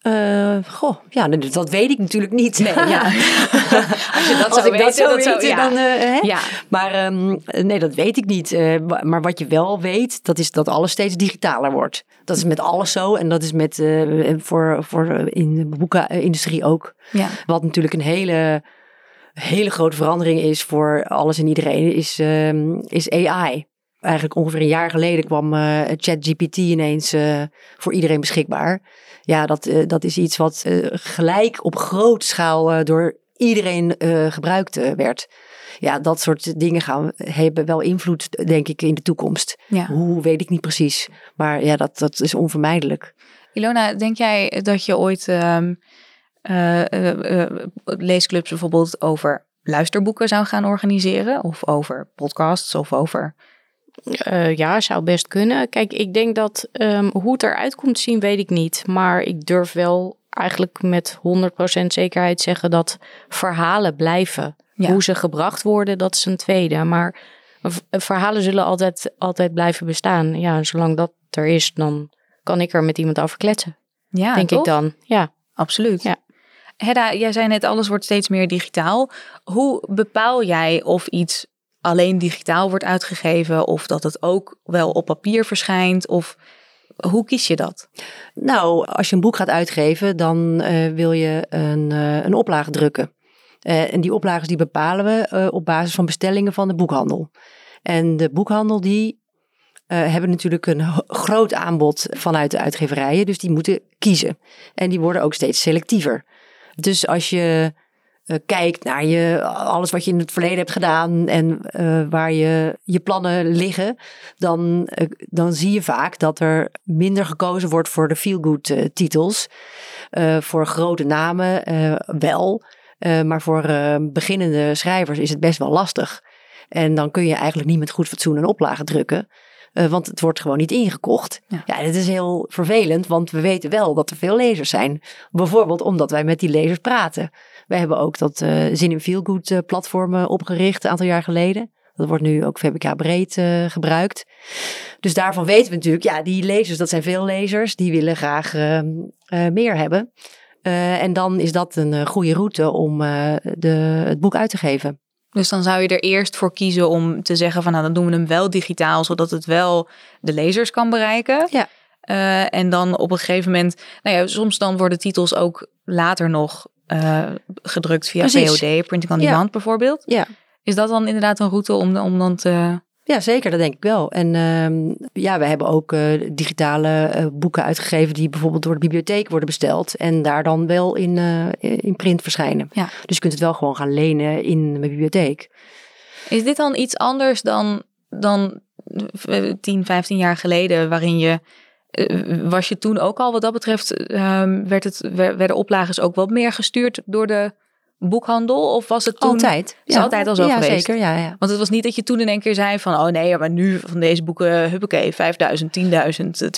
Eh, goh, ja, dat, weet ik natuurlijk niet. Nee, ja. Als je dat Als zou ik dat weten, zou dat zou- weten, ja. dan... hè? Ja, Maar nee, dat weet ik niet. Eh, maar wat je wel weet, dat is dat alles steeds digitaler wordt. Dat is met alles zo. En dat is met, eh, voor, voor in de boekenindustrie ook. ja. Wat natuurlijk een hele, hele grote verandering is voor alles en iedereen, is, ehm, is AI. Eigenlijk ongeveer een jaar geleden kwam ChatGPT ineens voor iedereen beschikbaar. Ja, dat, eh, dat is iets wat eh, gelijk op grote schaal eh, door iedereen gebruikt werd. Ja, dat soort dingen gaan, hebben wel invloed, denk ik, in de toekomst. Ja. Hoe, weet ik niet precies. Maar ja, dat, dat is onvermijdelijk. Ilona, denk jij dat je ooit ehm, eh, eh, eh, leesclubs bijvoorbeeld over luisterboeken zou gaan organiseren? Of over podcasts of over... Eh, ja, zou best kunnen. Kijk, ik denk dat ehm, hoe het eruit komt zien, weet ik niet. Maar ik durf wel eigenlijk met 100% zekerheid zeggen dat verhalen blijven. Ja. Hoe ze gebracht worden, dat is een tweede. Maar verhalen zullen altijd, altijd blijven bestaan. Ja, zolang dat er is, dan kan ik er met iemand over kletsen. Ja, denk toch? ik dan. Ja. Absoluut. Ja. Hedda, jij zei net, alles wordt steeds meer digitaal. Hoe bepaal jij of iets alleen digitaal wordt uitgegeven... of dat het ook wel op papier verschijnt? Of hoe kies je dat? Nou, als je een boek gaat uitgeven, dan eh, wil je een, eh, een oplage drukken. Eh, en die oplages die bepalen we op basis van bestellingen van de boekhandel. En de boekhandel die hebben natuurlijk een groot aanbod vanuit de uitgeverijen, dus die moeten kiezen. En die worden ook steeds selectiever. Dus als je kijkt naar je, alles wat je in het verleden hebt gedaan en eh, waar je, je plannen liggen, dan, eh, dan zie je vaak dat er minder gekozen wordt voor de feel-good eh, titels. Eh, voor grote namen eh, wel, Eh, maar voor eh, beginnende schrijvers is het best wel lastig. En dan kun je eigenlijk niet met goed fatsoen een oplage drukken. eh, want het wordt gewoon niet ingekocht. Ja. Ja. dit is heel vervelend, want we weten wel dat er veel lezers zijn. Bijvoorbeeld omdat wij met die lezers praten. We hebben ook dat eh, Zin in Feelgood eh, platform eh, opgericht een aantal jaar geleden. Dat wordt nu ook VBK breed gebruikt. Dus daarvan weten we natuurlijk, ja, die lezers, dat zijn veel lezers. Die willen graag eh, eh, meer hebben. En dan is dat een goede route om de, het boek uit te geven. Dus dan zou je er eerst voor kiezen om te zeggen van... nou, dan doen we hem wel digitaal, zodat het wel de lezers kan bereiken. Ja. En dan op een gegeven moment... Nou ja, soms dan worden titels ook later nog eh, gedrukt via Precies. VOD, printing on Ja. demand bijvoorbeeld. Ja. Is dat dan inderdaad een route om, om dan te... Ja, zeker, dat denk ik wel. En ehm, ja, we hebben ook eh, digitale eh, boeken uitgegeven die bijvoorbeeld door de bibliotheek worden besteld en daar dan wel in, in print verschijnen. Ja. Dus je kunt het wel gewoon gaan lenen in de bibliotheek. Is dit dan iets anders dan, dan eh, 10, 15 jaar geleden, waarin je. Eh, Was je toen ook al wat dat betreft, ehm, werd het, wer- werden oplages ook wat meer gestuurd door de boekhandel? Of was het toen... Altijd. is altijd al zo ja, geweest. zeker. Ja, ja. Want het was niet dat je toen in één keer zei van... oh nee, maar nu van deze boeken, huppakee, 5000, 10.000, 20.000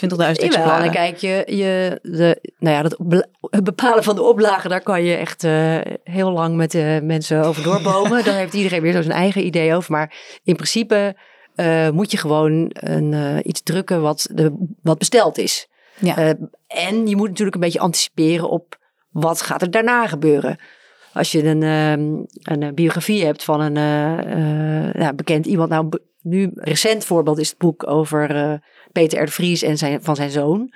Jawel, exemplaren. en kijk, je, je, de, nou ja, dat het bepalen van de oplagen, daar kan je echt eh, heel lang met de mensen over doorbomen. daar heeft iedereen weer zo zijn eigen idee over. Maar in principe eh, moet je gewoon een, eh, iets drukken wat, de, wat besteld is. Ja. Eh, en je moet natuurlijk een beetje anticiperen op wat gaat er daarna gebeuren. Als je een, ehm, een biografie hebt van een bekend iemand. Nou, nu recent voorbeeld is het boek over Peter R. de Vries en zijn, van zijn zoon.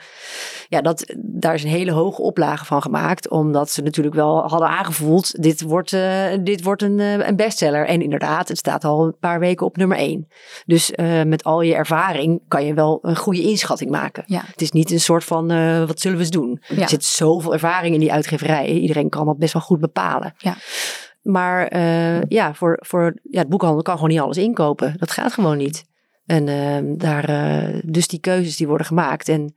Ja, dat, daar is een hele hoge oplage van gemaakt. Omdat ze natuurlijk wel hadden aangevoeld, dit wordt, eh, dit wordt een, eh, een bestseller. En inderdaad, het staat al een paar weken op nummer één. Dus eh, met al je ervaring kan je wel een goede inschatting maken. Ja. Het is niet een soort van, wat zullen we eens doen? Ja. Er zit zoveel ervaring in die uitgeverij. Iedereen kan dat best wel goed bepalen. Ja. Maar ja, voor, voor ja, het boekhandel kan gewoon niet alles inkopen. Dat gaat gewoon niet. En eh, daar, eh, dus die keuzes die worden gemaakt. En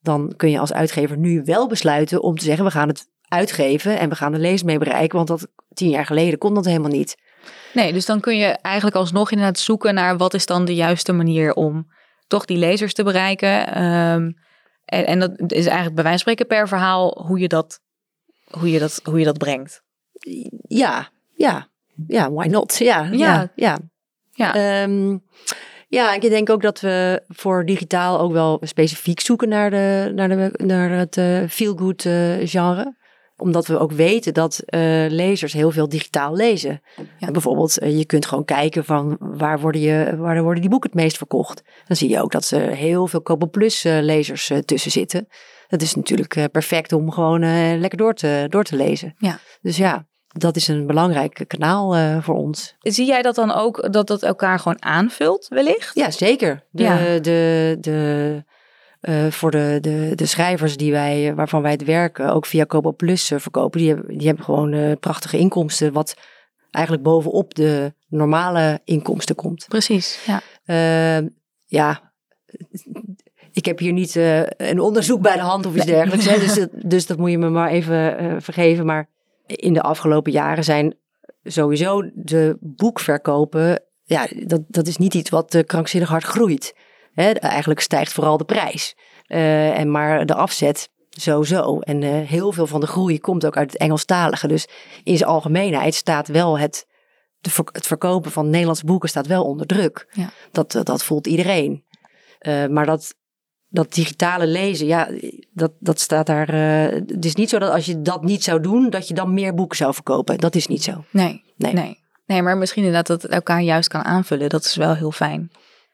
dan kun je als uitgever nu wel besluiten om te zeggen... we gaan het uitgeven en we gaan de lezer mee bereiken. Want dat tien jaar geleden kon dat helemaal niet. Nee, dus dan kun je eigenlijk alsnog inderdaad zoeken naar wat is dan de juiste manier om toch die lezers te bereiken. Ehm, en, en dat is eigenlijk bij wijze van spreken per verhaal hoe je dat, hoe je dat, hoe je dat brengt. Ja, ja, ja, why not? Ja, Ja. ja, ja. Ja. Ja, ik denk ook dat we voor digitaal ook wel specifiek zoeken naar, de, naar, de, naar het eh feel-good eh, genre omdat we ook weten dat eh, lezers heel veel digitaal lezen. Ja. Bijvoorbeeld, je kunt gewoon kijken van waar worden, je, waar worden die boeken het meest verkocht. Dan zie je ook dat er heel veel Kobo Plus lezers tussen zitten. Dat is natuurlijk perfect om gewoon lekker door te, door te lezen. Ja. Dus ja, dat is een belangrijk kanaal eh, voor ons. Zie jij dat dan ook, dat dat elkaar gewoon aanvult wellicht? Ja, zeker. De, Ja. de, de, eh, voor de, de, de schrijvers die wij, waarvan wij het werk ook via Kobo Plus eh, verkopen, die hebben, die hebben gewoon prachtige inkomsten. Wat eigenlijk bovenop de normale inkomsten komt. Precies, ja. Uh, ja, ik heb hier niet een onderzoek bij de hand of iets Nee. dergelijks. Hè, dus, dat, dus dat moet je me maar even vergeven. Maar in de afgelopen jaren zijn sowieso de boekverkopen... Ja, dat, dat is niet iets wat uh, krankzinnig hard groeit. Hè, eigenlijk stijgt vooral de prijs. Uh, en maar de afzet sowieso. En uh, heel veel van de groei komt ook uit het Engelstalige. Dus in zijn algemeenheid staat wel het, de, het verkopen van Nederlandse boeken staat wel onder druk. Ja. Dat, dat voelt iedereen. Uh, maar dat, dat digitale lezen, ja, dat, dat staat daar. Uh, het is niet zo dat als je dat niet zou doen, dat je dan meer boeken zou verkopen. Dat is niet zo. Nee, nee. nee. nee maar misschien inderdaad dat het elkaar juist kan aanvullen. Dat is wel heel fijn.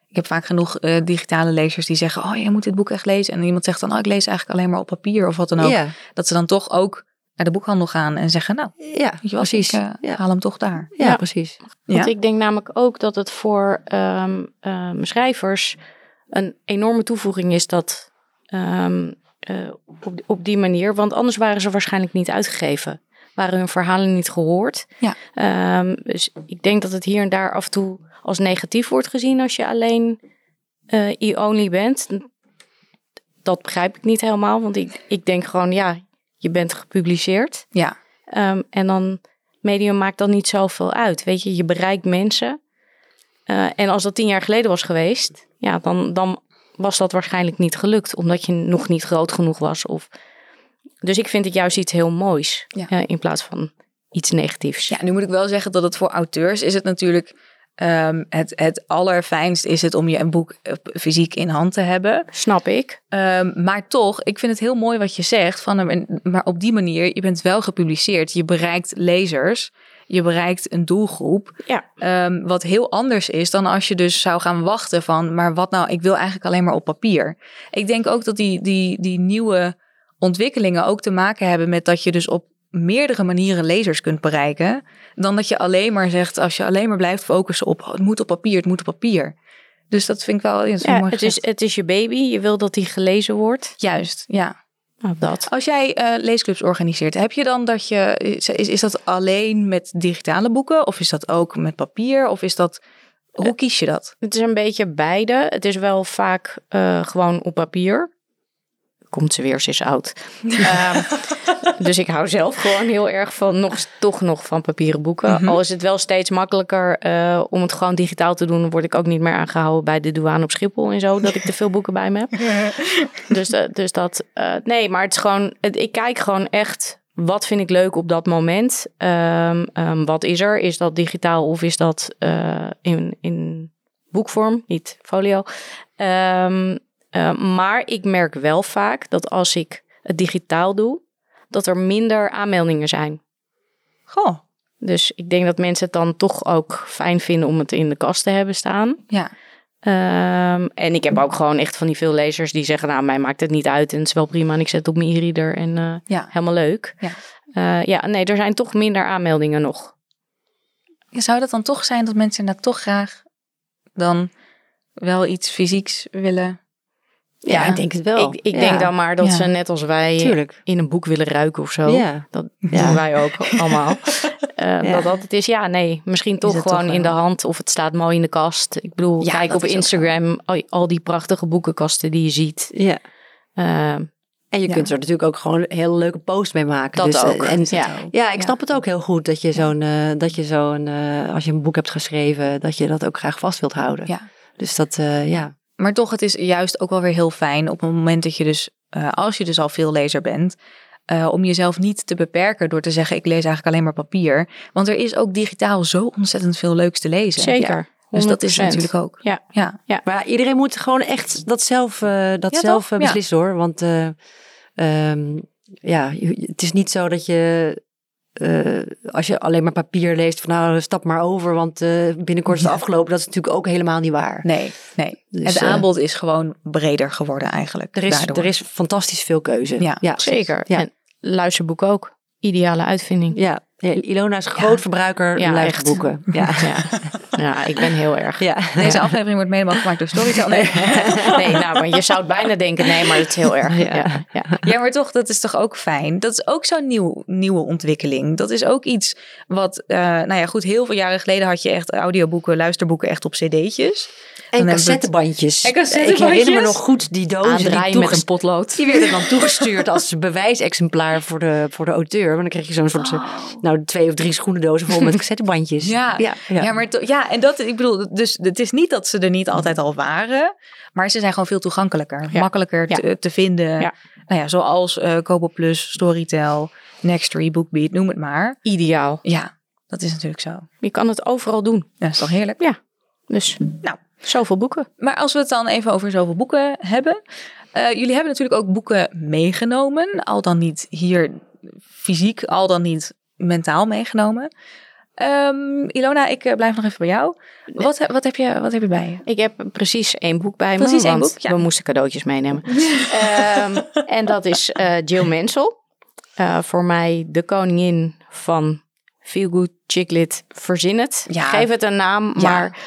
Ik heb vaak genoeg uh, digitale lezers die zeggen: Oh, je moet dit boek echt lezen. En iemand zegt dan: Oh, ik lees eigenlijk alleen maar op papier of wat dan ook. Ja. Dat ze dan toch ook naar de boekhandel gaan en zeggen: Nou, ja, weet je wat, precies. Ik, uh, ja. haal hem toch daar. Ja, ja. precies. Want ik denk namelijk ook dat het voor um, um, schrijvers een enorme toevoeging is dat um, uh, op, op die manier. Want anders waren ze waarschijnlijk niet uitgegeven. Waren hun verhalen niet gehoord. Ja. Ehm, dus ik denk dat het hier en daar af en toe als negatief wordt gezien als je alleen uh, e-only bent. Dat begrijp ik niet helemaal, want ik, ik denk gewoon, ja, je bent gepubliceerd. Ja. Um, en dan, medium maakt dan niet zoveel uit. Weet je, je bereikt mensen. Uh, en als dat tien jaar geleden was geweest, ja, dan, dan was dat waarschijnlijk niet gelukt, omdat je nog niet groot genoeg was. Of... Dus ik vind het juist iets heel moois, ja. in plaats van iets negatiefs. Ja, nu moet ik wel zeggen dat het voor auteurs is het natuurlijk Um, het, het allerfijnst is het om je een boek fysiek in hand te hebben. Snap ik. Um, maar toch, ik vind het heel mooi wat je zegt. Van, maar op die manier, je bent wel gepubliceerd. Je bereikt lezers. Je bereikt een doelgroep. Ja. Um, wat heel anders is dan als je dus zou gaan wachten van... maar wat nou, ik wil eigenlijk alleen maar op papier. Ik denk ook dat die, die, die nieuwe ontwikkelingen ook te maken hebben met dat je dus op meerdere manieren lezers kunt bereiken. Dan dat je alleen maar zegt, als je alleen maar blijft focussen op het moet op papier, het moet op papier. Dus dat vind ik wel. Ja, ja, mooi het, is, het is je baby, je wil dat die gelezen wordt. Juist, ja. Nou, dat. Als jij uh, leesclubs organiseert, heb je dan dat je. Is, is dat alleen met digitale boeken? Of is dat ook met papier? Of is dat. Hoe kies je dat? Het is een beetje beide. Het is wel vaak uh, gewoon op papier. Komt ze weer, ze is oud. um, dus ik hou zelf gewoon heel erg van, nog, toch nog van papieren boeken. Mm -hmm. Al is het wel steeds makkelijker uh, om het gewoon digitaal te doen. Dan word ik ook niet meer aangehouden bij de douane op Schiphol en zo. Dat ik te veel boeken bij me heb. dus, uh, dus dat, uh, nee, maar het is gewoon, het, ik kijk gewoon echt, wat vind ik leuk op dat moment? Um, um, wat is er? Is dat digitaal of is dat uh, in, in boekvorm, niet folio? Um, Uh, maar ik merk wel vaak dat als ik het digitaal doe, dat er minder aanmeldingen zijn. Goh. Dus ik denk dat mensen het dan toch ook fijn vinden om het in de kast te hebben staan. Ja. Um, en ik heb ook gewoon echt van die veel lezers die zeggen, nou, mij maakt het niet uit en het is wel prima en ik zet het op mijn e-reader en uh, ja. helemaal leuk. Ja. Uh, ja, nee, er zijn toch minder aanmeldingen nog. Zou dat dan toch zijn dat mensen dat toch graag dan wel iets fysieks willen ja, ik denk het wel. Ik, ik denk dan maar dat ze net als wij Tuurlijk. in een boek willen ruiken of zo. Dat doen wij ook allemaal. Eh. Dat dat het is. Ja, nee. Misschien toch gewoon toch in de hand. Of het staat mooi in de kast. Ik bedoel, kijk op Instagram. Al, al die prachtige boekenkasten die je ziet. Ja. Eh, En je Ja. kunt er natuurlijk ook gewoon een hele leuke post mee maken. Dat dus, eh, ook. En, Ja. ja, ik Ja. snap het ook heel goed dat je zo'n, eh, dat je zo'n, als je een boek hebt geschreven, dat je dat ook graag vast wilt houden. Ja. Dus dat, ja. Maar toch, het is juist ook wel weer heel fijn op het moment dat je dus, eh, als je dus al veel lezer bent, eh, om jezelf niet te beperken door te zeggen, ik lees eigenlijk alleen maar papier. Want er is ook digitaal zo ontzettend veel leuks te lezen. zeker. Ja. Dus dat is 100%. natuurlijk ook. Ja. Ja. Maar ja, iedereen moet gewoon echt dat zelf, eh, dat Ja, zelf beslissen hoor. Want eh, ehm, ja, het is niet zo dat je, eh, als je alleen maar papier leest, van nou stap maar over, want eh, binnenkort is het afgelopen. Dat is natuurlijk ook helemaal niet waar. Nee, nee. Dus, het eh, aanbod is gewoon breder geworden eigenlijk. Er is, daardoor. er is fantastisch veel keuze. Ja, ja. Zeker. Ja. En luisterboek ook. Ideale uitvinding. Ja, Ilona is groot verbruiker Ja, luisterboeken. Ja. Ja. ja, ik ben heel erg. Ja. Deze aflevering wordt mede mogelijk gemaakt door Storytel. Nee. Nee, nou, maar je zou het bijna denken, nee, maar het is heel erg. Ja. Ja, Ja, maar toch, dat is toch ook fijn. Dat is ook zo'n nieuw, nieuwe ontwikkeling. Dat is ook iets wat, eh, nou ja, goed, heel veel jaren geleden had je echt audioboeken, luisterboeken echt op cd'tjes. En cassettebandjes. En cassettebandjes. Ik herinner me nog goed die dozen die, met een potlood. die werden dan toegestuurd als bewijsexemplaar voor de, voor de auteur. Maar dan kreeg je zo'n soort, Oh. nou, twee of drie schoenendozen vol met cassettebandjes. Ja, ja, ja. maar ja, en dat, ik bedoel, dus het is niet dat ze er niet altijd al waren, maar ze zijn gewoon veel toegankelijker, Ja. makkelijker Ja. te, te vinden. Ja. Nou ja, zoals eh Kobo Plus, Storytel, Nextory, Bookbeat, noem het maar. Ideaal. Ja, dat is natuurlijk zo. Je kan het overal doen. Ja, dat is toch heerlijk? Dus, Nou. Zoveel boeken. Maar als we het dan even over zoveel boeken hebben. eh, jullie hebben natuurlijk ook boeken meegenomen. Al dan niet hier fysiek, al dan niet mentaal meegenomen. Ehm, Ilona, ik eh, blijf nog even bij jou. Wat, wat, heb je, wat heb je bij je? Ik heb precies één boek bij me. Precies één want boek, ja. We moesten cadeautjes meenemen. Ehm, en dat is eh, Jill Mansell. Voor mij de koningin van Feel Good, Chicklit, Verzin het. Ja. Geef het een naam, Ja. maar...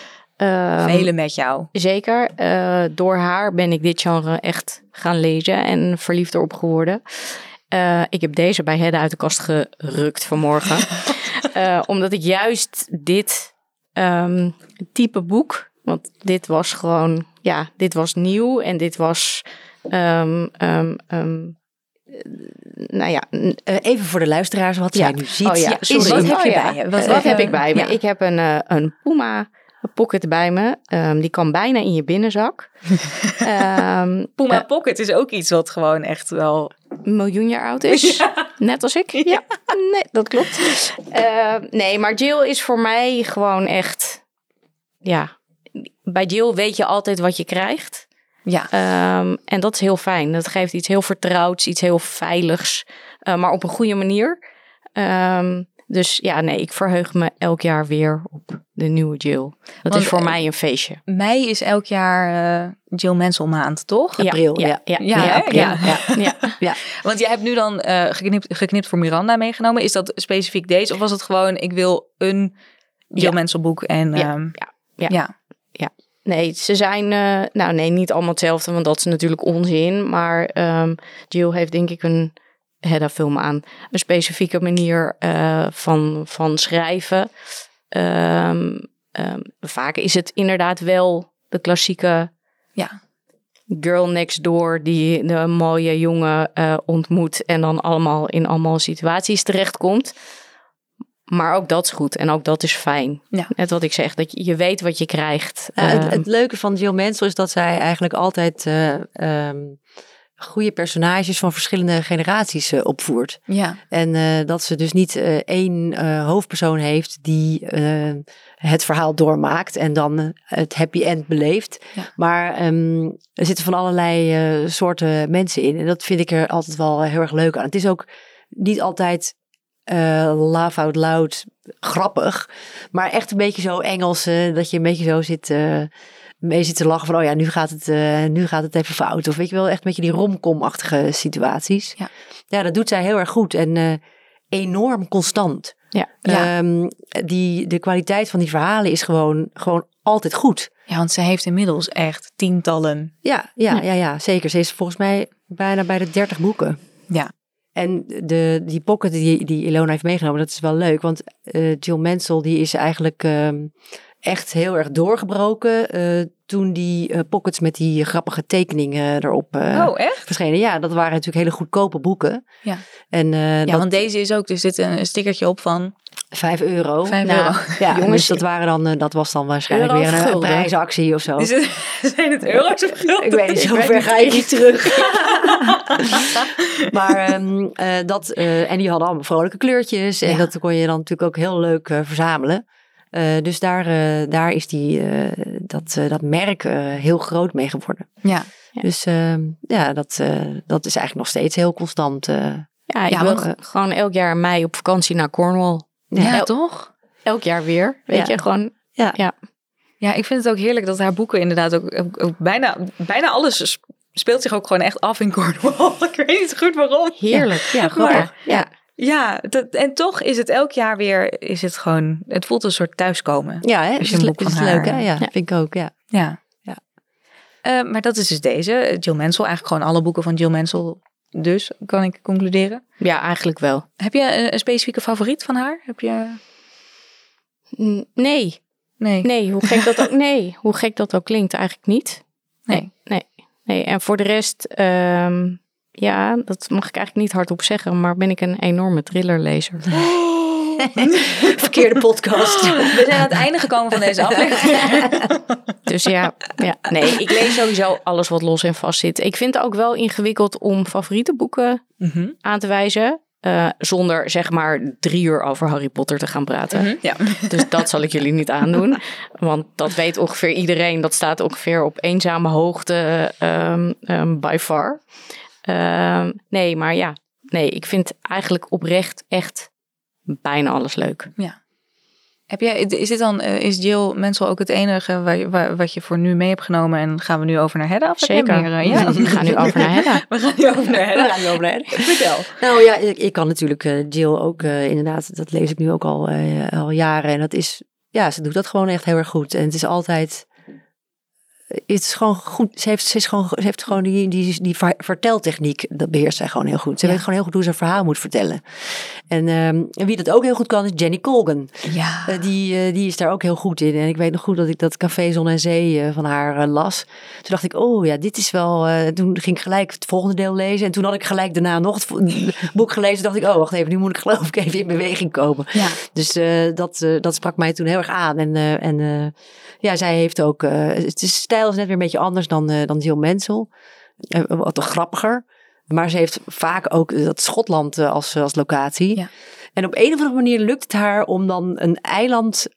ehm, Velen met jou. Zeker. Eh, door haar ben ik dit genre echt gaan lezen en verliefd erop geworden. Eh, ik heb deze bij Hedda uit de kast gerukt vanmorgen. Eh, omdat ik juist dit ehm, type boek, want dit was gewoon, ja, dit was nieuw en dit was, ehm, ehm, ehm, eh, nou ja, even voor de luisteraars wat Ja. zij nu ziet. Oh ja, sorry. Wat heb je Oh ja. bij je? Wat, Wat, heb ik bij me? Ik heb een, een Puma pocket bij me. Ehm, die kan bijna in je binnenzak. Ehm, Puma eh, Pocket is ook iets wat gewoon echt wel... een miljoen jaar oud is. Net als ik. Ja, nee, dat klopt. Eh, nee, maar Jill is voor mij gewoon echt... Ja, bij Jill weet je altijd wat je krijgt. Ja, Ehm, en dat is heel fijn. Dat geeft iets heel vertrouwds, iets heel veiligs. eh, maar op een goede manier. Ehm, dus ja, nee, ik verheug me elk jaar weer op de nieuwe Jill. Dat Want, is voor eh, mij een feestje. mei is elk jaar eh, Jill Mansell maand, toch? April, ja. ja, ja, Ja, april, Ja. ja, ja. Want jij hebt nu dan eh, geknipt, geknipt voor Miranda meegenomen. Is dat specifiek deze? Of was het gewoon, ik wil een Jill Ja. Mansell boek en... Ja, ehm, ja, ja. ja. Nee, ze zijn, eh, nou nee, niet allemaal hetzelfde, want dat is natuurlijk onzin. Maar ehm, Jill heeft denk ik een Hedda-film aan. Een specifieke manier eh, van, van schrijven. Ehm, ehm, vaak is het inderdaad wel de klassieke Ja. girl next door die de mooie jongen eh, ontmoet en dan allemaal in allemaal situaties terechtkomt. Maar ook dat is goed en ook dat is fijn. Ja. Net wat ik zeg, dat je, je weet wat je krijgt. Ja, het, Ehm, het leuke van Jill Mansell is dat zij eigenlijk altijd eh, goede personages van verschillende generaties eh, opvoert. ja. En eh, dat ze dus niet eh, één hoofdpersoon heeft die het verhaal doormaakt en dan het happy end beleeft. Ja. Maar ehm, er zitten van allerlei soorten mensen in. En dat vind ik er altijd wel heel erg leuk aan. Het is ook niet altijd eh laugh out loud grappig. Maar echt een beetje zo Engels. dat je een beetje zo zit... mee zit te lachen van, oh ja, nu gaat het, eh, nu gaat het even fout. Of weet je wel, echt een beetje die romcom-achtige situaties. Ja. ja, dat doet zij heel erg goed en eh, enorm constant. ja. Ja. Ehm, die, de kwaliteit van die verhalen is gewoon, gewoon altijd goed. ja, want ze heeft inmiddels echt tientallen. Ja, ja, Ja. ja, ja, zeker. Ze is volgens mij bijna bij de 30 boeken. Ja. En de, die pocket die, die Ilona heeft meegenomen, dat is wel leuk. Want eh, Jill Mansell die is eigenlijk ehm, echt heel erg doorgebroken eh, toen die eh, pockets met die grappige tekeningen erop oh, echt? verschenen. Ja, dat waren natuurlijk hele goedkope boeken. Ja. En Ja, dat, want deze is ook, er zit een, stickertje op van... 5 euro. Vijf Nou, euro. Ja, Jongens, dus dat, waren dan, dat was dan waarschijnlijk weer een, een prijsactie of zo. Is het, zijn het euro's of gulden? Ik weet niet, zo ver ga ik niet terug. maar ehm, eh, dat, en die hadden allemaal vrolijke kleurtjes. En Ja. dat kon je dan natuurlijk ook heel leuk verzamelen. Eh, dus daar, eh, daar is die, eh, dat, dat merk heel groot mee geworden. Ja. Ja. Dus ehm, ja, dat, dat is eigenlijk nog steeds heel constant. Ja, ik Ja, wil want- gewoon elk jaar in mei op vakantie naar Cornwall. Ja, El- toch? Elk jaar weer, weet Ja. je, gewoon. Ja, ik vind het ook heerlijk dat haar boeken inderdaad ook, ook, ook bijna, bijna alles sp- speelt zich ook gewoon echt af in Cornwall. ik weet niet goed waarom. Heerlijk. Ja, grappig. Ja. Ja, dat, en toch is het elk jaar weer, is het gewoon, het voelt een soort thuiskomen. Ja, hè? Als je is een le- boek van is haar- leuk, hè? Ja, Ja. vind ik ook, ja. Ja. Ja. Eh, maar dat is dus deze, Jill Mansell. Eigenlijk gewoon alle boeken van Jill Mansell dus, kan ik concluderen. Ja, eigenlijk wel. Heb je een, een specifieke favoriet van haar? Heb je... Nee, Nee. nee, hoe gek dat ook, nee, hoe gek dat ook klinkt, eigenlijk niet. Nee. Nee, nee. En voor de rest, ehm, ja, dat mag ik eigenlijk niet hardop zeggen, maar ben ik een enorme thrillerlezer. Verkeerde podcast. We zijn aan het einde gekomen van deze aflevering. Dus ja, ja, nee, ik lees sowieso alles wat los en vast zit. Ik vind het ook wel ingewikkeld om favoriete boeken Mhm. aan te wijzen. eh, zonder zeg maar drie uur over Harry Potter te gaan praten. Mhm. Ja. Dus dat zal ik jullie niet aandoen. Want dat weet ongeveer iedereen. Dat staat ongeveer op eenzame hoogte ehm, ehm, by far. Ehm, nee, maar ja. Nee, ik vind eigenlijk oprecht echt bijna alles leuk. Heb jij, is dit dan, eh, is Jill Mansell ook het enige waar, wat je voor nu mee hebt genomen en gaan we nu over naar Hedda? Of Zeker. meer, eh, ja, We gaan nu over naar Hedda. We gaan nu over naar Hedda. Ja, over naar- Vertel. Nou ja, ik, ik kan natuurlijk eh, Jill ook inderdaad, dat lees ik nu ook al, al jaren. En dat is, ja, ze doet dat gewoon echt heel erg goed. En het is altijd, is gewoon goed. Ze heeft, ze is gewoon, ze heeft gewoon die, die, die ver- verteltechniek, dat beheerst zij gewoon heel goed. Ze Ja. weet gewoon heel goed hoe ze een verhaal moet vertellen. En, ehm, en wie dat ook heel goed kan, is Jenny Colgan. Ja. Eh, die, eh, die is daar ook heel goed in. En ik weet nog goed dat ik dat Café Zon en Zee eh, van haar las. Toen dacht ik, oh ja, dit is wel... toen ging ik gelijk het volgende deel lezen. En toen had ik gelijk daarna nog het boek gelezen. dacht ik, oh wacht even, nu moet ik geloof ik even in beweging komen. Ja. Dus dat, dat sprak mij toen heel erg aan. En, en ja, zij heeft ook... het is, stijl is net weer een beetje anders dan, eh dan Jill Mansell. Eh, wat grappiger. Maar ze heeft vaak ook dat Schotland eh, als, als locatie. Ja. En op een of andere manier lukt het haar om dan een eiland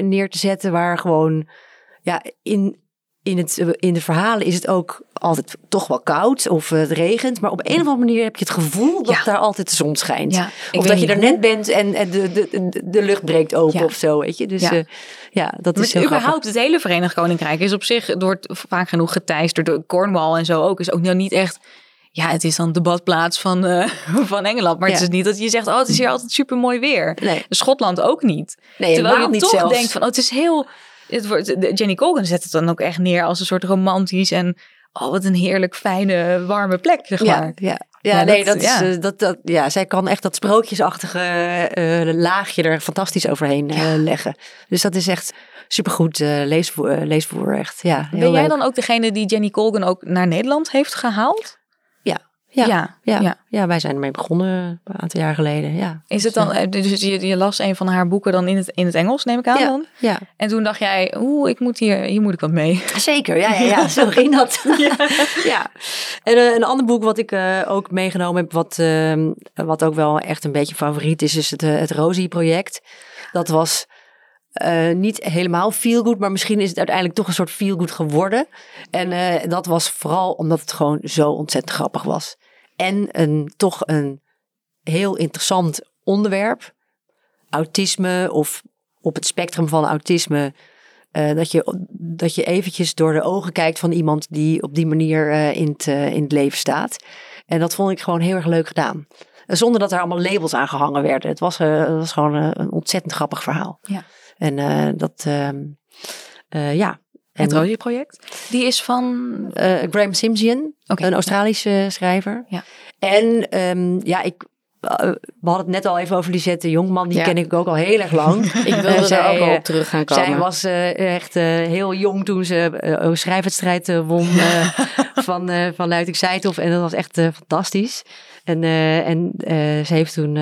neer te zetten waar gewoon, ja, in, in, het, eh, in de verhalen is het ook altijd toch wel koud of eh, het regent. Maar op een of andere manier heb je het gevoel dat Ja. daar altijd de zon schijnt. Ja, of dat je er net bent en, en de, de, de, lucht breekt open Ja. of zo, weet je. Dus Ja. ja, ja dat is Met überhaupt grappig. het hele Verenigd Koninkrijk is op zich, wordt vaak genoeg geteisterd door Cornwall en zo ook, is ook nou niet echt... Ja, het is dan de badplaats van, eh, van Engeland. Maar het is niet dat je zegt, oh, het is hier altijd super mooi weer. Nee, Schotland ook niet. nee Terwijl je niet toch zelfs. denkt van, oh, het is heel... Het wordt, de- Jenny Colgan zet het dan ook echt neer als een soort romantisch en... Oh, wat een heerlijk, fijne, warme plek, zeg maar. Ja, ja. Ja, Ja, nee, dat- dat, is, ja. eh, dat, dat, ja, zij kan echt dat sprookjesachtige eh, laagje er fantastisch overheen eh, leggen. Dus dat is echt supergoed eh leesvoer, leesvoer, echt. Ja, Ben jij dan ook degene die Jenny Colgan ook naar Nederland heeft gehaald? Ja, ja. ja, ja. ja. wij zijn ermee begonnen een aantal jaar geleden. Ja, Is het dan, eh, dus je, je las een van haar boeken dan in het, in het Engels, neem ik aan Ja. dan? ja. En toen dacht jij, oeh, ik moet hier, hier moet ik wat mee. Zeker, ja, ja, ja. zo ging dat. ja. En eh, een ander boek wat ik eh, ook meegenomen heb, wat, ehm, wat ook wel echt een beetje favoriet is, is het, het Rosie-project. Dat was eh, niet helemaal feel good, maar misschien is het uiteindelijk toch een soort feel good geworden. En eh, dat was vooral omdat het gewoon zo ontzettend grappig was. En een, toch een heel interessant onderwerp. Autisme of op het spectrum van autisme. eh, dat, je, dat je eventjes door de ogen kijkt van iemand die op die manier in, het, in het leven staat. En dat vond ik gewoon heel erg leuk gedaan. Zonder dat er allemaal labels aan gehangen werden. Het was, was gewoon een ontzettend grappig verhaal. Ja. En eh, dat, ehm, eh, ja. En, Het Rosie-project. Die is van... eh, Graham Simsian, Oké. een Australische schrijver. Ja. En ehm, ja, ik, we hadden het net al even over Lisette Jongman. Die Ja. ken ik ook al heel erg lang. Ik wilde zij, ook al op terug gaan komen. Zij was echt heel jong toen ze een schrijfwedstrijd won van, eh van Luiting. En dat was echt fantastisch. En, en ze heeft toen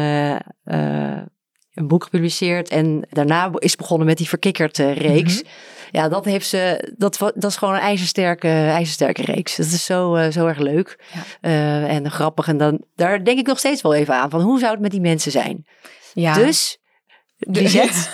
een boek gepubliceerd. En daarna is begonnen met die verkikkerd eh, reeks. Ja, dat heeft ze. Dat, dat is gewoon een ijzersterke, ijzersterke reeks. Dat is zo, eh, zo erg leuk. Ja. Eh, en grappig. En dan, daar denk ik nog steeds wel even aan. Van hoe zou het met die mensen zijn? Ja. Dus, Lisette,